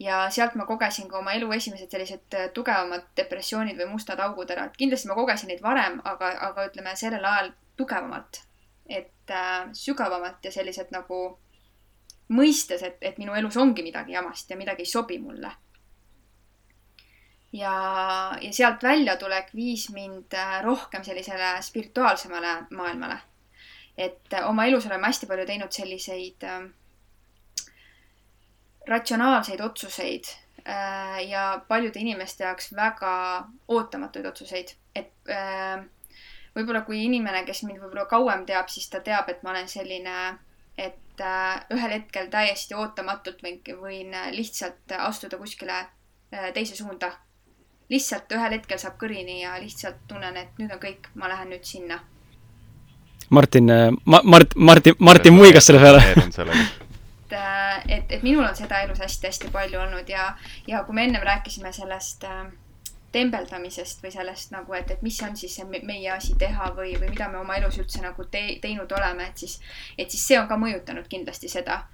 ja sealt ma kogesin ka oma elu esimesed sellised äh, tugevamad depressioonid või mustad augud ära, et kindlasti ma kogesin neid varem, aga, aga ütleme sellel ajal tugevamalt. et äh, sügavamalt ja sellised nagu mõistes, et, et minu elus ongi midagi jamast ja midagi ei sobi mulle. ja, ja sealt väljatulek viis mind äh, rohkem sellisele spirituaalsemale maailmale. et äh, oma elus oleme hästi palju teinud selliseid äh, ratsionaalseid otsuseid äh, ja paljude inimeste jaoks väga ootamatuid otsuseid, et äh, võib-olla kui inimene, kes mind võib-olla kauem teab, siis ta teab, et ma olen selline, et äh, ühel hetkel täiesti ootamatult võin, võin lihtsalt astuda kuskile teise suunda. lihtsalt ühel hetkel saab kõrini ja lihtsalt tunnen, et nüüd on kõik, ma lähen nüüd sinna. Martin ma,, Mart-, Martin, Martin muigas selle peale et, äh, et, et minul on seda elus hästi-hästi palju olnud ja, ja kui me ennem rääkisime sellest äh, tembeldamisest või sellest nagu, et, et mis on siis see meie asi teha või, või mida me oma elus üldse nagu te, teinud oleme, et siis, et siis see on ka mõjutanud kindlasti seda.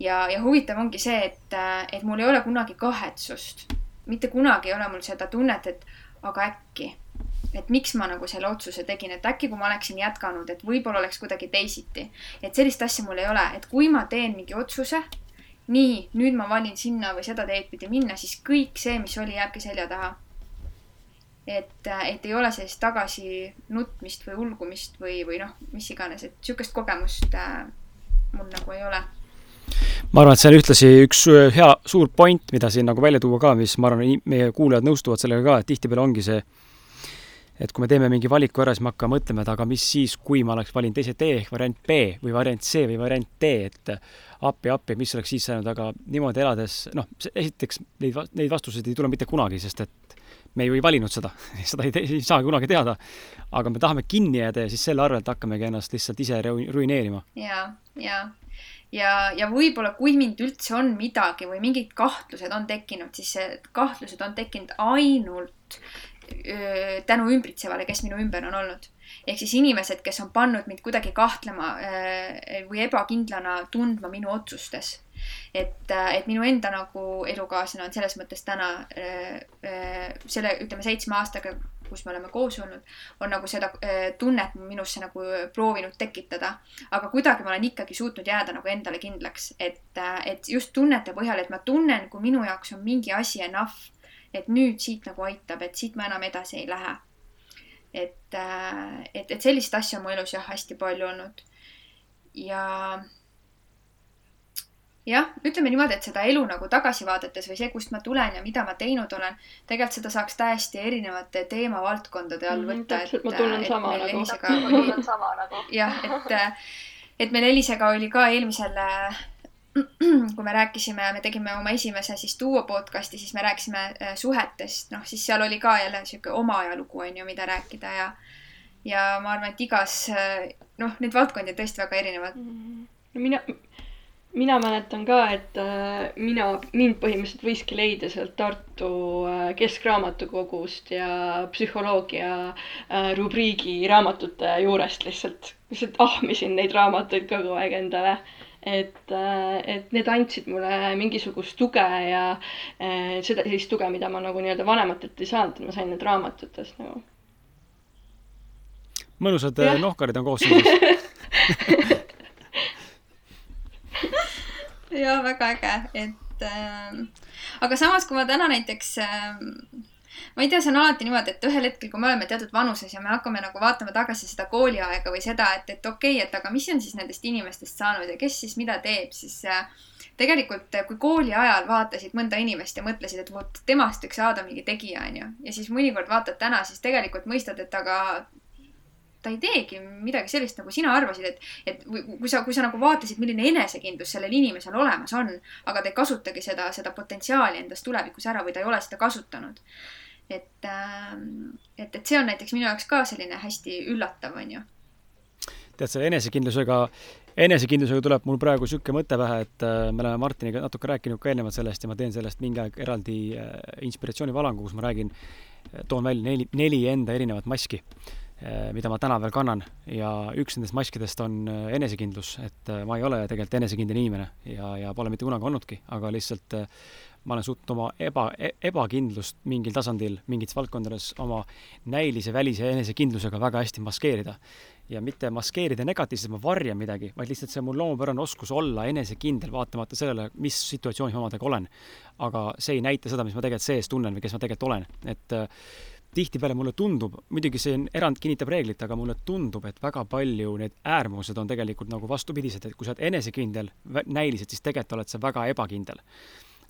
ja, ja huvitav ongi see, et, et mul ei ole kunagi kahetsust. mitte kunagi ei ole mul seda tunnet, et aga äkki et miks ma nagu selle otsuse tegin, et äkki kui ma oleksin jätkanud, et võib-olla oleks kuidagi teisiti. et sellist asja mul ei ole, et kui ma teen mingi otsuse, nii, nüüd ma valin sinna või seda teed pidi minna, siis kõik see, mis oli, jääbki selja taha. et, et ei ole sellist tagasi nutmist või ulgumist või, või noh, mis iganes, et sihukest kogemust äh, mul nagu ei ole ma arvan, et see on ühtlasi üks äh, hea suur point, mida siin nagu välja tuua ka, mis ma arvan, meie kuulajad nõustuvad sellega ka, et tihtipeale ongi see et kui me teeme mingi valiku ära, siis me hakkame mõtlema, et aga mis siis, kui ma oleks valinud teise tee ehk variant B või variant C või variant D, et appi, appi, mis oleks siis saanud, aga niimoodi elades, noh, esiteks neid, neid vastuseid ei tule mitte kunagi, sest et me ju ei valinud seda seda ei, ei saa kunagi teada. aga me tahame kinni jääda ja siis selle arvelt hakkamegi ennast lihtsalt ise ruineerima. ja, ja, ja, ja võib-olla kui mind üldse on midagi või mingid kahtlused on tekkinud, siis kahtlused on tekkinud ainult tänu ümbritsevale, kes minu ümber on olnud. ehk siis inimesed, kes on pannud mind kuidagi kahtlema või ebakindlana tundma minu otsustes. et, et minu enda nagu elukaaslane on selles mõttes täna selle, ütleme seitsme aastaga, kus me oleme koos olnud, on nagu seda tunnet minusse nagu proovinud tekitada. aga kuidagi ma olen ikkagi suutnud jääda nagu endale kindlaks, et, et just tunnete põhjal, et ma tunnen, kui minu jaoks on mingi asi enough et nüüd siit nagu aitab, et siit ma enam edasi ei lähe. et, äh, et, et sellist asja on mu elus jah, hästi palju olnud. ja jah, ütleme niimoodi, et seda elu nagu tagasi vaadates või see, kust ma tulen ja mida ma teinud olen, tegelikult seda saaks täiesti erinevate teemavaldkondade all mhm, võtta mm,. täpselt, ma tunnen sama nagu. ma tunnen sama nagu. jah, et et meil Elisega oli ka eelmisel äh, kui me rääkisime, me tegime oma esimese siis duo podcast'i, siis me rääkisime äh, suhetest, noh, siis seal oli ka jälle sihuke oma ajalugu on ju, mida rääkida ja ja ma arvan, et igas äh, noh, neid valdkondi on tõesti väga erinevad. no mina, mina mäletan ka, et äh, mina, mind põhimõtteliselt võiski leida sealt Tartu Keskraamatukogust ja psühholoogia rubriigi raamatute juurest lihtsalt, lihtsalt ahmisin neid raamatuid kogu aeg endale et, äh, et need andsid mulle mingisugust tuge ja äh, seda, sellist tuge, mida ma nagu nii-öelda vanematelt ei saanud, et ma sain need raamatutest nagu. mõnusad ja. nohkarid on koos siis ja väga äge, et äh, aga samas, kui ma täna näiteks äh, ma ei tea, see on alati niimoodi, et ühel hetkel, kui me oleme teatud vanuses ja me hakkame nagu vaatama tagasi seda kooliaega või seda, et, et okei okay,, et aga mis on siis nendest inimestest saanud ja kes siis mida teeb, siis äh, tegelikult kui kooli ajal vaatasid mõnda inimest ja mõtlesid, et vot temast võiks saada mingi tegija, onju. ja siis mõnikord vaatad täna, siis tegelikult mõistad, et aga ta ei teegi midagi sellist, nagu sina arvasid, et, et kui sa, kui sa nagu vaatasid, milline enesekindlus sellel inimesel olemas on, aga ta ei kasutagi seda, seda potentsiaali endas tulevikus ära või ta ei ole seda kasutanud et, ähm, et, et see on näiteks minu jaoks ka selline hästi üllatav, on ju. tead, selle enesekindlusega, enesekindlusega tuleb mul praegu niisugune mõte pähe, et äh, me oleme Martiniga natuke rääkinud ka eelnevalt sellest ja ma teen sellest mingi aeg eraldi äh, inspiratsioonivalangu, kus ma räägin, äh, toon välja neli, neli enda erinevat maski mida ma täna veel kannan ja üks nendest maskidest on enesekindlus, et ma ei ole tegelikult enesekindel inimene ja, ja pole mitte kunagi olnudki, aga lihtsalt ma olen suutnud oma eba, e-, ebakindlust mingil tasandil mingites valdkondades oma näilise välise enesekindlusega väga hästi maskeerida. ja mitte maskeerida negatiivselt, ma varjan midagi, vaid lihtsalt see on mul loomupärane oskus olla enesekindel, vaatamata sellele, mis situatsioonis ma omadega olen. aga see ei näita seda, mis ma tegelikult sees tunnen või kes ma tegelikult olen, et äh, tihtipeale mulle tundub, muidugi see on, erand kinnitab reeglit, aga mulle tundub, et väga palju need äärmused on tegelikult nagu vastupidised, et kui sa oled enesekindel näiliselt, siis tegelikult oled sa väga ebakindel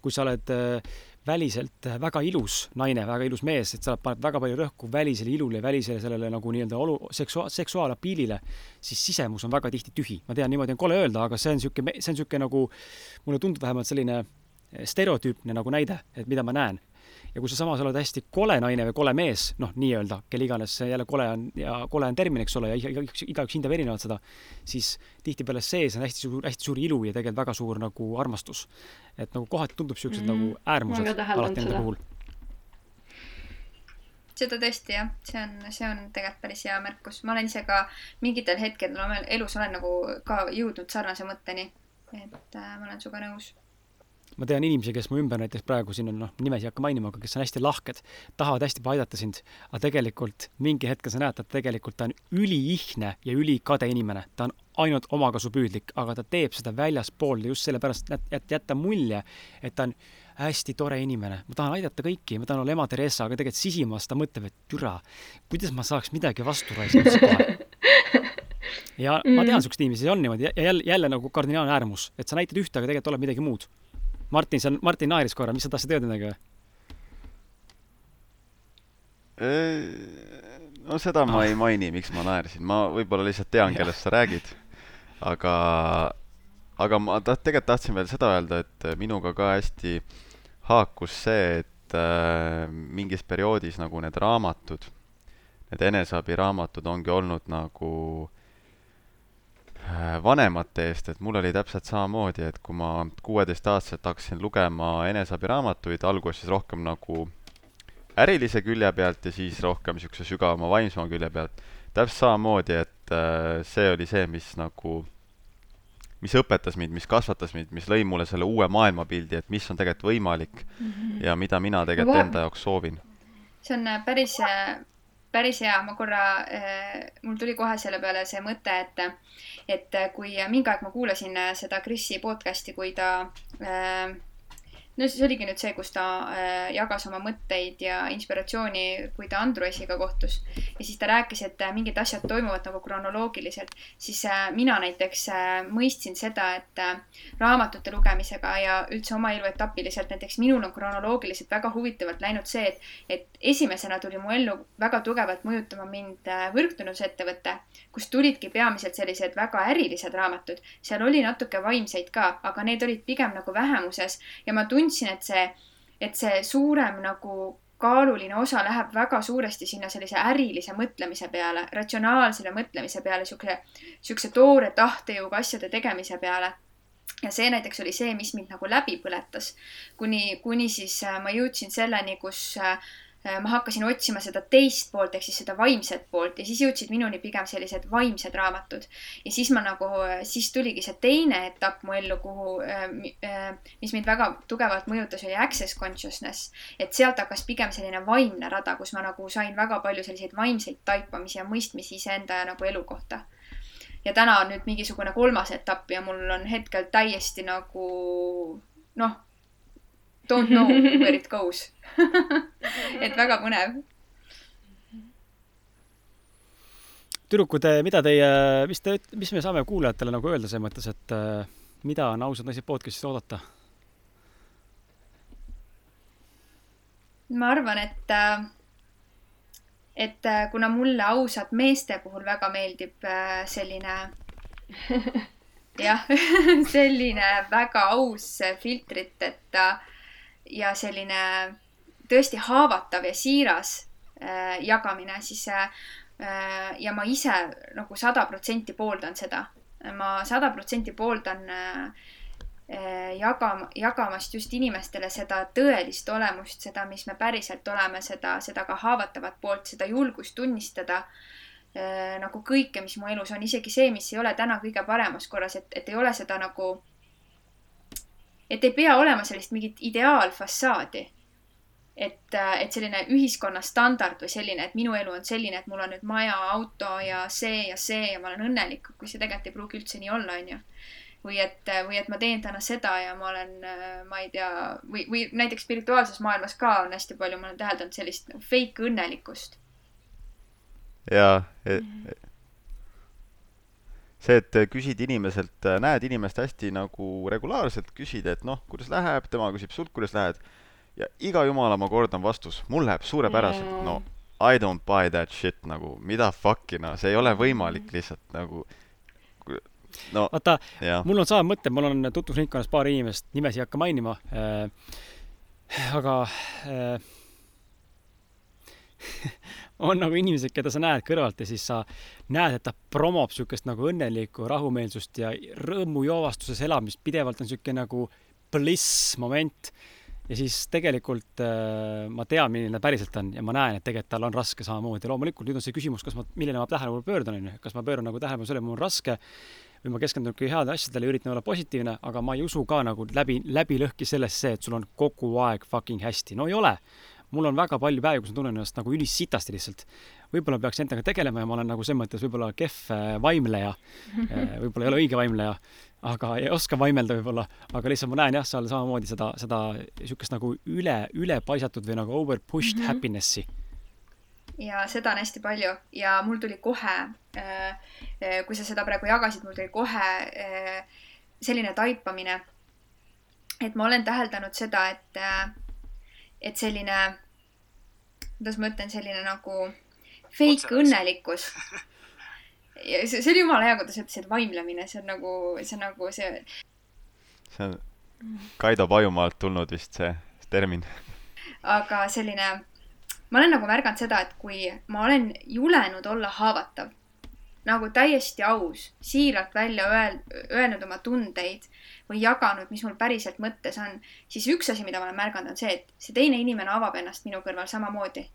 kui sa oled äh, väliselt äh, väga ilus naine, väga ilus mees, et sa paned väga palju rõhku välisele ilule, välisele sellele nagu nii-öelda olu, seksua-, seksuaalapiilile, siis sisemus on väga tihti tühi. ma tean, niimoodi on kole öelda, aga see on niisugune, see on niisugune nagu, mulle tundub vähemalt selline stereotüüpne nagu näide, et mida ma näen ja kui sa samas oled hästi kole naine või kole mees, noh, nii-öelda, kelle iganes see jälle kole on ja kole on termin, eks ole, ja igaüks, igaüks hindab erinevalt seda, siis tihtipeale sees on hästi suur, hästi suur ilu ja tegelikult väga suur nagu armastus. et nagu kohati tundub siuksed mm -hmm. nagu äärmused alati enda puhul seda tõesti jah, see on, see on tegelikult päris hea märkus. ma olen ise ka mingitel hetkedel oma elus olen nagu ka jõudnud sarnase mõtteni. et äh, ma olen sinuga nõus ma tean inimesi, kes mu ümber näiteks praegu siin on, noh, nimesid ei hakka mainima, aga kes on hästi lahked, tahavad hästi aidata sind, aga tegelikult mingi hetkel sa näed, et tegelikult ta on üliihne ja ülikade inimene, ta on ainult omakasupüüdlik, aga ta teeb seda väljaspool just sellepärast, et jätta mulje, et ta on hästi tore inimene, ma tahan aidata kõiki, ma tahan olla ema Theresa, aga tegelikult sisimas ta mõtleb, et türa, kuidas ma saaks midagi vastu raiskada kohe. ja mm. ma tean, siukseid inimesi on niimoodi ja jälle, jälle nagu kardinaalne äärmus, et sa näitad ühte, aga tegelikult oled midagi muud Martin, sa, Martin naeris korra, mis sa tahtsid öelda midagi või? no seda ma ah. ei maini, miks ma naersin, ma võib-olla lihtsalt tean, kellest sa räägid. aga, aga ma ta-, tegelikult tahtsin veel seda öelda, et minuga ka hästi haakus see, et äh, mingis perioodis nagu need raamatud, need eneseabiraamatud ongi olnud nagu äh, Äh, vanemate eest, et mul oli täpselt samamoodi, et kui ma kuueteistaastaselt hakkasin lugema eneseabiraamatuid, alguses rohkem nagu ärilise külje pealt ja siis rohkem niisuguse sügavama vaimsema külje pealt, täpselt samamoodi, et äh, see oli see, mis nagu, mis õpetas mind, mis kasvatas mind, mis lõi mulle selle uue maailmapildi, et mis on tegelikult võimalik mm -hmm. ja mida mina tegelikult enda jaoks soovin. see on äh, päris päris hea, ma korra äh,, mul tuli kohe selle peale see mõte, et, et kui mingi aeg ma kuulasin äh, seda Krisi podcast'i, kui ta äh, no siis oligi nüüd see, kus ta äh, jagas oma mõtteid ja inspiratsiooni, kui ta Androesiga kohtus. ja siis ta rääkis, et äh, mingid asjad toimuvad nagu kronoloogiliselt. siis äh, mina näiteks mõistsin seda, et raamatute lugemisega ja üldse oma eluetapiliselt, näiteks minul on kronoloogiliselt väga huvitavalt läinud see, et, et esimesena tuli mu ellu väga tugevalt mõjutama mind võrgtunnusettevõte, kus tulidki peamiselt sellised väga ärilised raamatud. seal oli natuke vaimseid ka, aga need olid pigem nagu vähemuses ja ma tundsin, et see, et see suurem nagu kaaluline osa läheb väga suuresti sinna sellise ärilise mõtlemise peale, ratsionaalsele mõtlemise peale, siukse, siukse toore tahtejõuga asjade tegemise peale. Ja see näiteks oli see, mis mind nagu läbi põletas, kuni, kuni siis äh, ma jõudsin selleni, kus Äh, ma hakkasin otsima seda teist poolt ehk siis seda vaimset poolt ja siis jõudsid minuni pigem sellised vaimsed raamatud. ja siis ma nagu, siis tuligi see teine etapp mu ellu, kuhu, äh, äh, mis mind väga tugevalt mõjutas, oli access consciousness. et sealt hakkas pigem selline vaimne rada, kus ma nagu sain väga palju selliseid vaimseid taipamisi ja mõistmisi iseenda ja nagu elu kohta ja täna on nüüd mingisugune kolmas etapp ja mul on hetkel täiesti nagu noh, don't know where it goes et väga põnev. tüdrukud, mida teie, mis te, mis me saame kuulajatele nagu öelda selles mõttes, et äh, mida on ausad naised podcast'ist oodata? ma arvan, et, äh, et kuna mulle ausad meeste puhul väga meeldib selline jah, selline väga aus filtriteta ja selline tõesti haavatav ja siiras äh, jagamine, siis äh, ja ma ise nagu sada protsenti pooldan seda. ma sada protsenti pooldan äh, äh, jagama, jagamast just inimestele seda tõelist olemust, seda, mis me päriselt oleme, seda, seda ka haavatavat poolt, seda julgust tunnistada äh, nagu kõike, mis mu elus on, isegi see, mis ei ole täna kõige paremas korras, et, et ei ole seda nagu, et ei pea olema sellist mingit ideaalfassaadi et, äh, et selline ühiskonna standard või selline, et minu elu on selline, et mul on nüüd maja, auto ja see ja see ja ma olen õnnelik, kui see tegelikult ei pruugi üldse nii olla, onju. või et, või et ma teen täna seda ja ma olen, äh, ma ei tea, või, või näiteks spirituaalses maailmas ka on hästi palju, ma olen täheldanud sellist nagu fake õnnelikkust. jaa e, see, et küsid inimeselt, näed inimest hästi nagu regulaarselt, küsid, et noh, kuidas läheb, tema küsib sult, kuidas lähed ja iga jumalamaa kord on vastus, mul läheb suurepäraselt yeah., no I don't buy that shit nagu, mida fuck'i noh, see ei ole võimalik lihtsalt nagu no vaata, mul on sama mõte, mul on tutvusringkonnas paar inimest, nimesid ei hakka mainima äh,. aga äh, on nagu inimesed, keda sa näed kõrvalt ja siis sa näed, et ta promob siukest nagu õnnelikku rahumeelsust ja rõõmujoovastuses elamist, pidevalt on siuke nagu bliss moment ja siis tegelikult äh, ma tean, milline ta päriselt on ja ma näen, et tegelikult tal on raske samamoodi. loomulikult nüüd on see küsimus, kas ma, millele ma tähelepanu pöördun, onju, kas ma pööran nagu tähelepanu sellele, mul on raske või ma keskendun ikkagi heade asjadele ja üritan olla positiivne, aga ma ei usu ka nagu läbi, läbi lõhki sellesse, et sul on kogu aeg fucking hästi. no ei ole. Mul on väga palju päevi, kus ma tunnen ennast nagu ülisitasti lihtsalt. võib-olla peaks endaga tegelema ja ma olen nagu selles mõttes võib-olla kehv äh, vaimleja. Äh, võib-olla ei ole õige vaimleja, aga ei oska vaimelda võib-olla, aga lihtsalt ma näen jah, seal samamoodi seda, seda niisugust nagu üle, ülepaisatud või nagu over pushed mm -hmm. happiness'i. ja seda on hästi palju ja mul tuli kohe äh,, kui sa seda praegu jagasid, mul tuli kohe selline taipamine, et ma olen täheldanud seda, et et selline, kuidas ma ütlen, selline nagu fake õnnelikkus ja see, see oli jumala hea, kuidas sa ütlesid, vaimlemine, see on nagu, see on nagu see. see on Kaido Pajumaalt tulnud vist see termin. aga selline, ma olen nagu märganud seda, et kui ma olen julenud olla haavatav, nagu täiesti aus, siiralt välja öel-, öelnud oma tundeid või jaganud, mis mul päriselt mõttes on, siis üks asi, mida ma olen märganud, on see, et see teine inimene avab ennast minu kõrval samamoodi.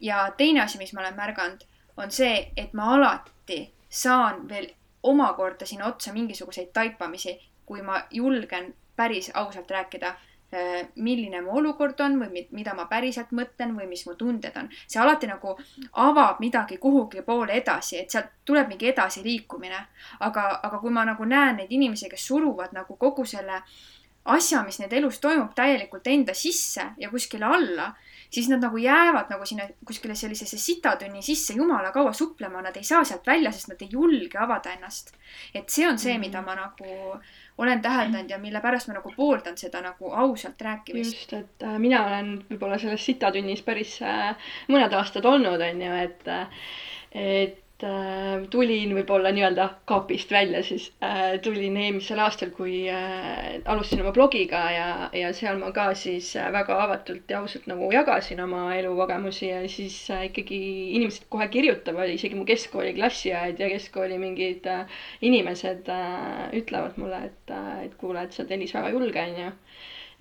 ja teine asi, mis ma olen märganud on see, et ma alati saan veel omakorda sinna otsa mingisuguseid taipamisi, kui ma julgen päris ausalt rääkida, milline mu olukord on või mida ma päriselt mõtlen või mis mu tunded on. see alati nagu avab midagi kuhugi poole edasi, et sealt tuleb mingi edasiliikumine. aga, aga kui ma nagu näen neid inimesi, kes suruvad nagu kogu selle asja, mis nende elus toimub, täielikult enda sisse ja kuskile alla, siis nad nagu jäävad nagu sinna kuskile sellisesse sitatünni sisse jumala kaua suplema, nad ei saa sealt välja, sest nad ei julge avada ennast. et see on see, mida ma nagu olen täheldanud ja mille pärast ma nagu pooldan seda nagu ausalt rääkimist. just, et äh, mina olen võib-olla selles sitatünnis päris äh, mõned aastad olnud, on ju, et äh, et tulin võib-olla nii-öelda kapist välja, siis äh, tulin eelmisel aastal, kui äh, alustasin oma blogiga ja, ja seal ma ka siis äh, väga avatult ja ausalt nagu jagasin oma elukogemusi ja siis äh, ikkagi inimesed kohe kirjutavad, isegi mu keskkooli klassiõed ja keskkooli mingid äh, inimesed äh, ütlevad mulle, et äh,, et kuule, et sa oled Tõnis väga julge, onju.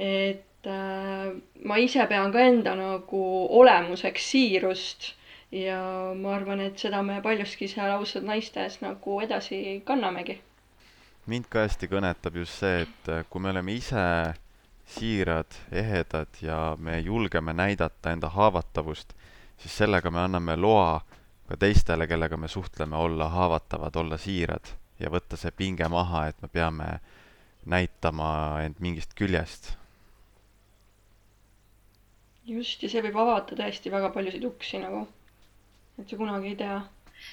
et äh, ma ise pean ka enda nagu olemuseks siirust ja ma arvan, et seda me paljuski seal ausad naistes nagu edasi kannamegi. mind ka hästi kõnetab just see, et äh, kui me oleme ise siirad, ehedad ja me julgeme näidata enda haavatavust, siis sellega me anname loa ka teistele, kellega me suhtleme, olla haavatavad, olla siirad ja võtta see pinge maha, et me peame näitama end mingist küljest. just, ja see võib avada tõesti väga paljusid uksi nagu et sa kunagi ei tea.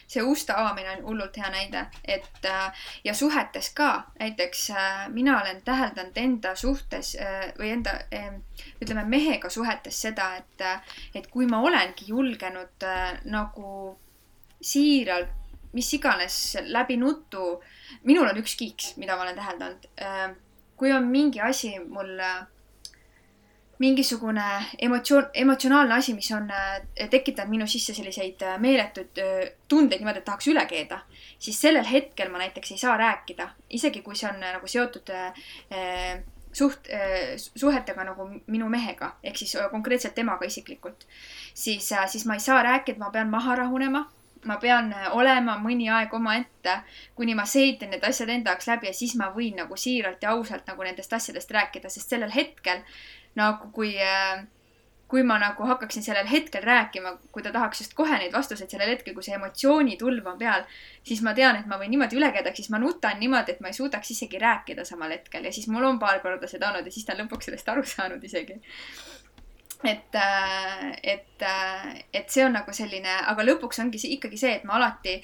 see uste avamine on hullult hea näide, et äh, ja suhetes ka, näiteks äh, mina olen täheldanud enda suhtes äh, või enda ütleme mehega suhetes seda, et, et kui ma olengi julgenud nagu siiralt, mis iganes läbi nutu, minul on üks kiiks, mida ma olen täheldanud. kui on mingi asi mul mingisugune emotsioon, emotsionaalne asi, mis on äh, tekitanud minu sisse selliseid äh, meeletuid äh, tundeid niimoodi, et tahaks üle keeda, siis sellel hetkel ma näiteks ei saa rääkida, isegi kui see on nagu seotud suht, suhetega nagu minu mehega, ehk siis konkreetselt temaga isiklikult, siis, siis ma ei saa rääkida, ma pean maha rahunema ma pean olema mõni aeg omaette, kuni ma seitan need asjad enda jaoks läbi ja siis ma võin nagu siiralt ja ausalt nagu nendest asjadest rääkida, sest sellel hetkel nagu kui, äh, kui ma nagu hakkaksin sellel hetkel rääkima, kui ta tahaks just kohe neid vastuseid sellel hetkel, kui see emotsioonitulv on peal, siis ma tean, et ma võin niimoodi üle ehk siis ma nutan niimoodi, et ma ei suudaks isegi rääkida samal hetkel. Ja siis mul on paar korda seda olnud ja siis ta on lõpuks sellest aru saanud isegi et, äh, et, äh, et see on nagu selline, aga lõpuks ongi see ikkagi see, et ma alati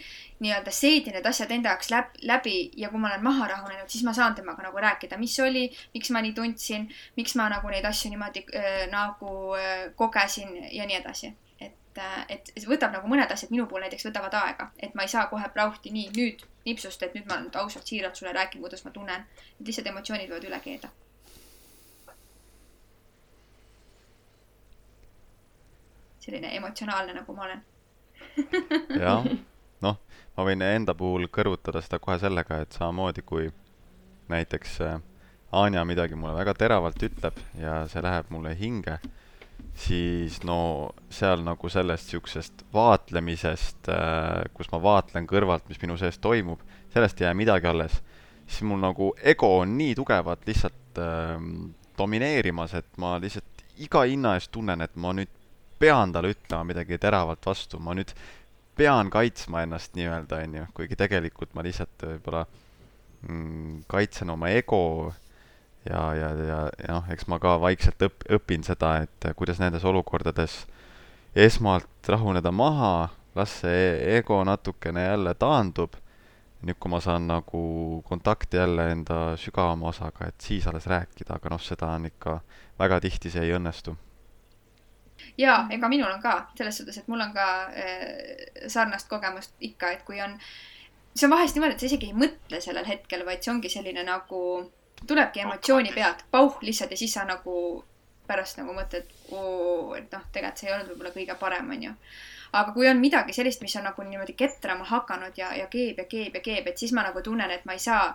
nii-öelda seedin need asjad enda jaoks läb, läbi ja kui ma olen maha rahunenud, siis ma saan temaga nagu rääkida, mis oli, miks ma nii tundsin, miks ma nagu neid asju niimoodi äh, nagu äh, kogesin ja nii edasi. et, äh, et see võtab nagu mõned asjad minu puhul näiteks võtavad aega, et ma ei saa kohe prauhti nii nüüd nipsust, et nüüd ma nüüd ausalt siiralt sulle räägin, kuidas ma tunnen. et lihtsalt emotsioonid võivad üle keeda selline emotsionaalne, nagu ma olen jah, noh, ma võin enda puhul kõrvutada seda kohe sellega, et samamoodi kui näiteks äh, Anja midagi mulle väga teravalt ütleb ja see läheb mulle hinge, siis no seal nagu sellest niisugusest vaatlemisest, äh, kus ma vaatlen kõrvalt, mis minu sees toimub, sellest ei jää midagi alles. siis mul nagu ego on nii tugevalt lihtsalt äh, domineerimas, et ma lihtsalt iga hinna eest tunnen, et ma nüüd pean talle ütlema midagi teravalt vastu, ma nüüd pean kaitsma ennast nii-öelda, on ju, kuigi tegelikult ma lihtsalt võib-olla mm, kaitsen oma ego ja, ja, ja, ja noh, eks ma ka vaikselt õp-, õpin seda, et kuidas nendes olukordades esmalt rahuneda maha, las see ego natukene jälle taandub, nüüd kui ma saan nagu kontakti jälle enda sügavama osaga, et siis alles rääkida, aga noh, seda on ikka, väga tihti see ei õnnestu ja ega minul on ka selles suhtes, et mul on ka äh, sarnast kogemust ikka, et kui on, see on vahest niimoodi, et sa isegi ei mõtle sellel hetkel, vaid see ongi selline nagu, tulebki emotsiooni pealt, pauh lihtsalt ja siis sa nagu pärast nagu mõtled, et noh, tegelikult see ei olnud võib-olla kõige parem, onju. aga kui on midagi sellist, mis on nagu niimoodi ketrama hakanud ja, ja keeb ja keeb ja keeb, et siis ma nagu tunnen, et ma ei saa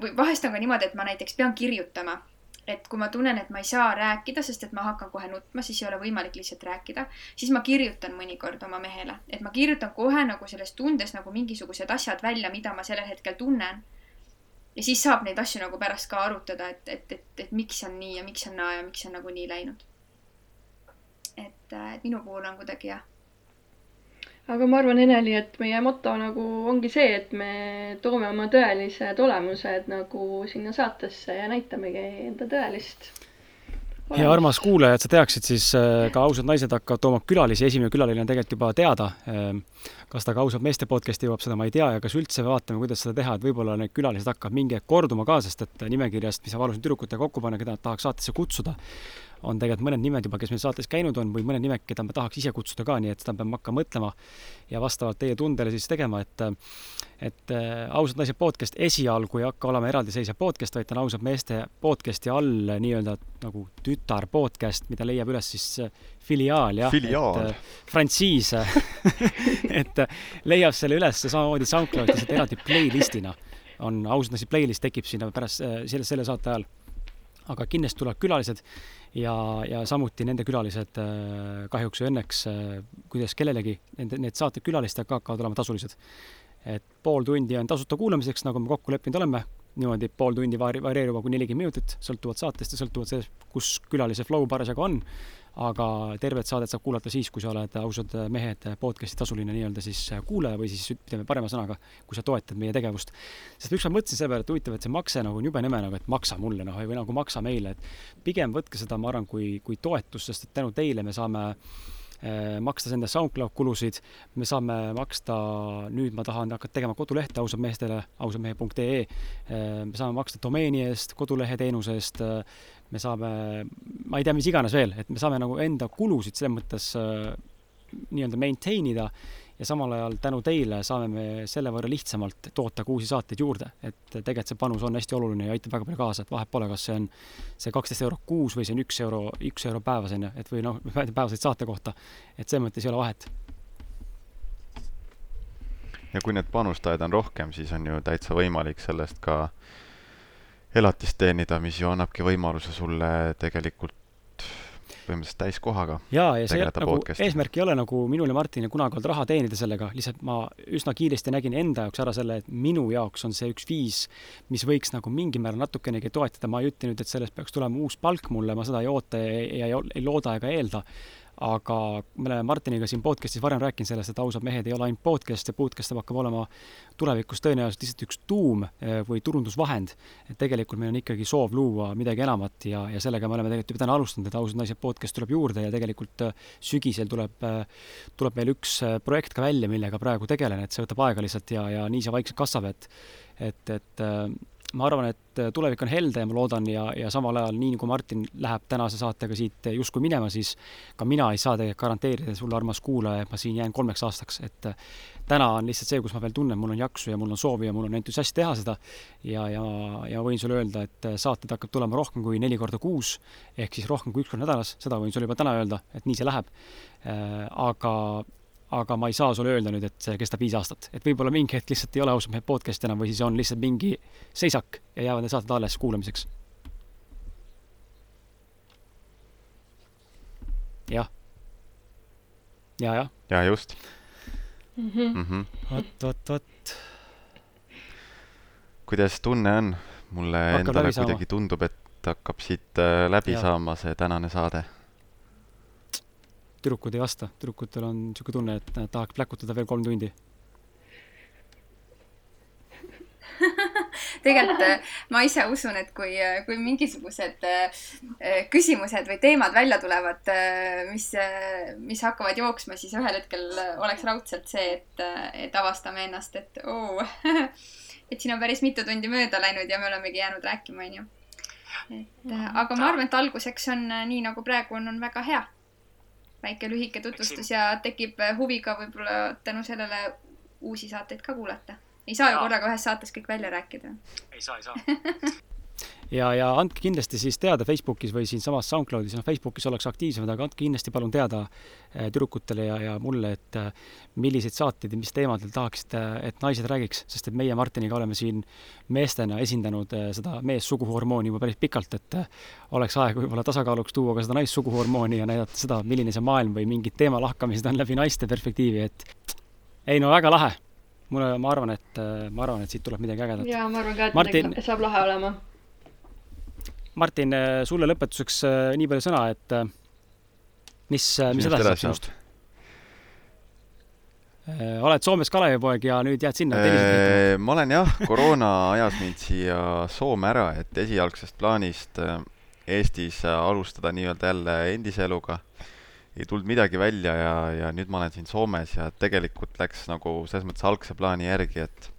või vahest on ka niimoodi, et ma näiteks pean kirjutama et kui ma tunnen, et ma ei saa rääkida, sest et ma hakkan kohe nutma, siis ei ole võimalik lihtsalt rääkida, siis ma kirjutan mõnikord oma mehele, et ma kirjutan kohe nagu sellest tundest nagu mingisugused asjad välja, mida ma sellel hetkel tunnen. ja siis saab neid asju nagu pärast ka arutada, et, et, et, et miks on nii ja miks on naa ja miks on nagu nii läinud. et, et minu puhul on kuidagi jah aga ma arvan, Eneli, et meie moto nagu ongi see, et me toome oma tõelised olemused nagu sinna saatesse ja näitamegi enda tõelist ja armas kuulaja, et sa teaksid, siis äh, ka ausad naised hakkavad tooma külalisi, esimene külaline on tegelikult juba teada. Ähm, kas ta ka ausad meeste podcast'i jõuab, seda ma ei tea. Ja kas üldse vaatame, kuidas seda teha, et võib-olla need külalised hakkavad mingi hetk korduma ka, sest et nimekirjast, mis sa palusid tüdrukutega kokku panna, keda nad tahaks saatesse kutsuda, on tegelikult mõned nimed juba, kes meil saates käinud on või mõned nimed, keda ma tahaks ise kutsuda ka, nii et seda peame hakkama mõtlema ja vastavalt teie tundele siis tegema, et et äh, ausad naised podcast esialgu ei hakka olema eraldiseisev podcast, vaid ta on ausad meeste podcast'i all nii-öelda nagu tütar podcast, mida leiab üles siis äh, filiaal jah. filiaal. frantsiis et äh, leiab selle üles samamoodi SoundCloudis, et eraldi playlist'ina on ausad naised playlist tekib sinna pärast selle, selle saate ajal aga kindlasti tulevad külalised ja, ja samuti nende külalised äh, kahjuks või õnneks, äh, kuidas kellelegi, nende, need saated külalistega hakkavad olema tasulised. et pool tundi on tasuta kuulamiseks, nagu me kokku leppinud oleme, niimoodi pool tundi vari-, varieeruva kuni nelikümmend minutit, sõltuvalt saatest ja sõltuvalt sellest, kus külalise flow parasjagu on aga tervet saadet saab kuulata siis, kui sa oled ausad mehed podcast'i tasuline nii-öelda siis kuulaja või siis ütleme parema sõnaga, kui sa toetad meie tegevust. sest ükskord mõtlesin selle peale, et huvitav, et see makse nagu on jube nõme nagu, et maksa mulle noh, või nagu maksa meile, et pigem võtke seda, ma arvan, kui, kui toetust, sest et tänu teile me saame eh, maksta enda SoundCloud kulusid, me saame maksta, nüüd ma tahan hakata tegema kodulehte ausad meestele, ausadmehe.ee, eh, me saame maksta domeeni eest, kodulehe teenuse eest, me saame, ma ei tea, mis iganes veel, et me saame nagu enda kulusid selles mõttes äh, nii-öelda maintain ida ja samal ajal tänu teile saame me selle võrra lihtsamalt toota ka uusi saateid juurde, et tegelikult see panus on hästi oluline ja aitab väga palju kaasa, et vahet pole, kas see on see kaksteist eurot kuus või see on üks euro, üks euro päevas, on ju, et või noh, päevaseid saate kohta, et selles mõttes ei ole vahet. ja kui need panustajaid on rohkem, siis on ju täitsa võimalik sellest ka äh, elatist teenida, mis ju annabki võimaluse sulle tegelikult põhimõtteliselt täiskohaga jaa, ja see nagu eesmärk ei ole nagu minul ja Martinil kunagi olnud raha teenida sellega, lihtsalt ma üsna kiiresti nägin enda jaoks ära selle, et minu jaoks on see üks viis, mis võiks nagu mingil määral natukenegi toetada, ma ei ütle nüüd, et sellest peaks tulema uus palk mulle, ma seda ei oota ja ei, ei, ei looda ega eelda, aga me oleme Martiniga siin podcast'is varem rääkinud sellest, et ausad mehed ei ole ainult podcast ja podcast hakkab olema tulevikus tõenäoliselt lihtsalt üks tuum eh, või turundusvahend. et tegelikult meil on ikkagi soov luua midagi enamat ja, ja sellega me oleme tegelikult juba täna alustanud, et ausad naised podcast tuleb juurde ja tegelikult eh, sügisel tuleb, eh, tuleb meil üks projekt ka välja, millega praegu tegelen, et see võtab aega lihtsalt ja, ja nii see vaikselt kasvab, et et, et ma arvan, et äh, tulevik on helde ja ma loodan ja, ja samal ajal, nii nagu Martin läheb tänase saatega siit justkui minema, siis ka mina ei saa tegelikult garanteerida sulle, armas kuulaja, et ma siin jään kolmeks aastaks, et äh, täna on lihtsalt see, kus ma veel tunnen, mul on jaksu ja mul on soovi ja mul on entusiast teha seda ja, ja, ja võin sulle öelda, et äh, saated hakkab tulema rohkem kui neli korda kuus, ehk siis rohkem kui üks kord nädalas, seda võin sulle juba täna öelda, et nii see läheb. aga aga ma ei saa sulle öelda nüüd, et see kestab viis aastat, et võib-olla mingi hetk lihtsalt ei ole ausalt mehed podcast enam või siis on lihtsalt mingi seisak ja jäävad need saated alles kuulamiseks. jah. ja, jah. ja just mm. -hmm. Mm -hmm. vot, vot, vot. kuidas tunne on? mulle hakkab endale kuidagi tundub, et hakkab siit äh, läbi ja. saama see tänane saade tüdrukud ei vasta, tüdrukutel on niisugune tunne, et nad tahaks pläkutada veel kolm tundi. Tegelikult äh, ma ise usun, et kui, äh, kui mingisugused äh, küsimused või teemad välja tulevad, mis, mis hakkavad jooksma, siis ühel hetkel oleks raudselt see, et, et avastame ennast, et oo et siin on päris mitu tundi mööda läinud ja me olemegi jäänud rääkima, onju. et aga ma arvan, et alguseks on nii nagu praegu on, on väga hea väike lühike tutvustus ja tekib huvi ka võib-olla tänu sellele uusi saateid ka kuulata. ei saa ju korraga ühes saates kõik välja rääkida. ei saa, ei saa ja, ja andke kindlasti siis teada Facebookis või siinsamas SoundCloudis, noh, Facebookis ollakse aktiivsemad, aga andke kindlasti palun teada eh, tüdrukutele ja, ja mulle, et eh, milliseid saateid ja mis teemadel tahaksite, et naised räägiks, sest et meie Martiniga oleme siin meestena esindanud eh, seda meessuguhormooni juba päris pikalt, et oleks aeg võib-olla tasakaaluks tuua ka seda naissuguhormooni ja näidata seda, milline see maailm või mingid teemalahkamised on läbi naiste perspektiivi, et ei no väga lahe mulle, ma arvan, et ma arvan, et siit tuleb midagi ägedat. jaa, ma arvan ka, et Martin... saab lahe olema Martin, sulle lõpetuseks äh, nii palju sõna, et äh, mis, äh, mis edasi saab sinust? Äh, oled Soomes Kalevipoeg ja nüüd jääd sinna? Äh, ma olen jah, koroona ajas mind siia Soome ära, et esialgsest plaanist äh, Eestis alustada nii-öelda jälle endise eluga. ei tulnud midagi välja ja, ja nüüd ma olen siin Soomes ja tegelikult läks nagu selles mõttes algse plaani järgi, et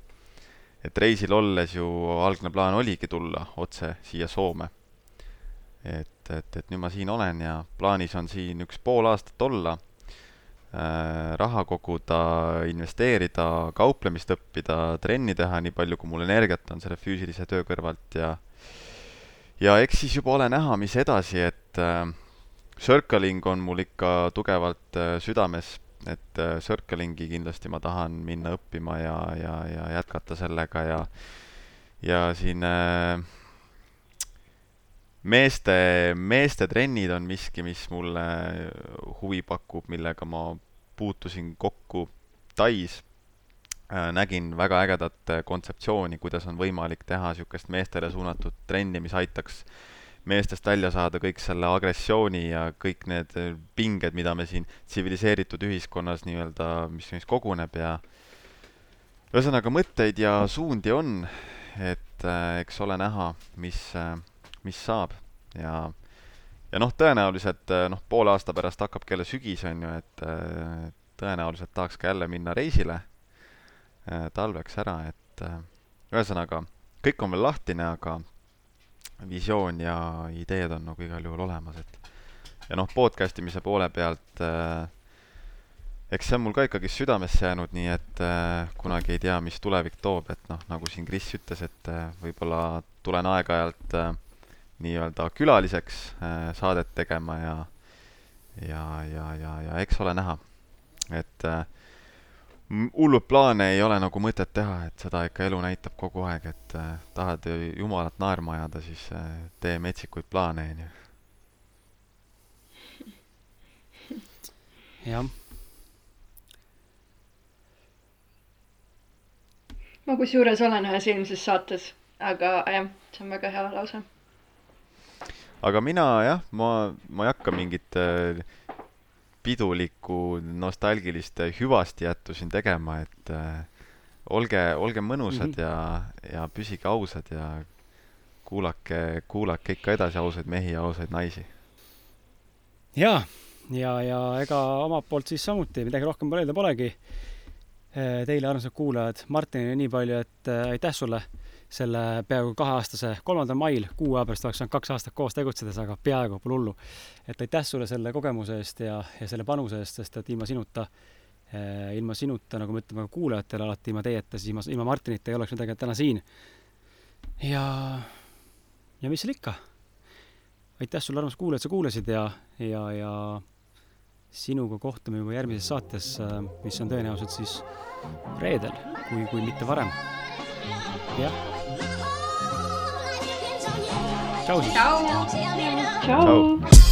et reisil olles ju algne plaan oligi tulla otse siia Soome. Et, et, et nüüd ma siin olen ja plaanis on siin üks pool aastat olla Äh, raha koguda, investeerida, kauplemist õppida, trenni teha nii palju, kui mul energiat on selle füüsilise töö kõrvalt ja ja eks siis juba ole näha, mis edasi, et äh, circling on mul ikka tugevalt äh, südames, et äh, circling'i kindlasti ma tahan minna õppima ja, ja, ja jätkata sellega ja ja siin äh, meeste, meeste trennid on miski, mis mulle huvi pakub, millega ma puutusin kokku Tais. Äh, nägin väga ägedat kontseptsiooni, kuidas on võimalik teha niisugust meestele suunatud trenni, mis aitaks meestest välja saada kõik selle agressiooni ja kõik need pinged, mida me siin tsiviliseeritud ühiskonnas nii-öelda, mis meis koguneb ja ühesõnaga, mõtteid ja suundi on, et äh, eks ole näha, mis äh, mis saab. Ja ja noh, tõenäoliselt noh, poole aasta pärast hakkabki jälle sügis, on ju, et tõenäoliselt tahaks ka jälle minna reisile talveks ära, et ühesõnaga, kõik on veel lahtine, aga visioon ja ideed on nagu igal juhul olemas, et ja noh, podcast imise poole pealt äh, eks see on mul ka ikkagi südamesse jäänud, nii et äh, kunagi ei tea, mis tulevik toob, et noh, nagu siin Kris ütles, et äh, võib-olla tulen aeg-ajalt äh, nii-öelda külaliseks äh, saadet tegema ja ja, ja, ja, ja eks ole näha. et äh, hullud plaane ei ole nagu mõtet teha, et seda ikka elu näitab kogu aeg, et äh, tahad jumalat naerma ajada, siis äh, tee metsikuid plaane, onju. jah. ma kusjuures olen ühes eelmises saates, aga jah, see on väga hea lause aga mina jah, ma, ma ei hakka mingit äh, pidulikku nostalgilist hüvastijättu siin tegema, et äh, olge, olge mõnusad mm -hmm. ja, ja püsige ausad ja kuulake, kuulake ikka edasi ausaid mehi ja ausaid naisi. ja, ja, ja ega omalt poolt siis samuti midagi rohkem öelda polegi. Äh, teile, armsad kuulajad, Martinile nii palju, et äh, aitäh sulle selle peaaegu kaheaastase, kolmandal mail, kuu aja pärast oleks saanud kaks aastat koos tegutsedes, aga peaaegu pole hullu. et aitäh sulle selle kogemuse eest ja, ja selle panuse eest, sest et ilma sinuta eh,, ilma sinuta, nagu me ütleme ka kuulajatele alati, ilma teieta, siis ilma, ilma Martinita ei oleks tegelikult täna siin. ja, ja mis seal ikka. aitäh sulle, armas kuulaja, et sa kuulasid ja, ja, ja sinuga kohtume juba järgmises saates, eh, mis on tõenäoliselt siis reedel, kui, kui mitte varem. jah Tchau, gente. Tchau. Tchau. Tchau.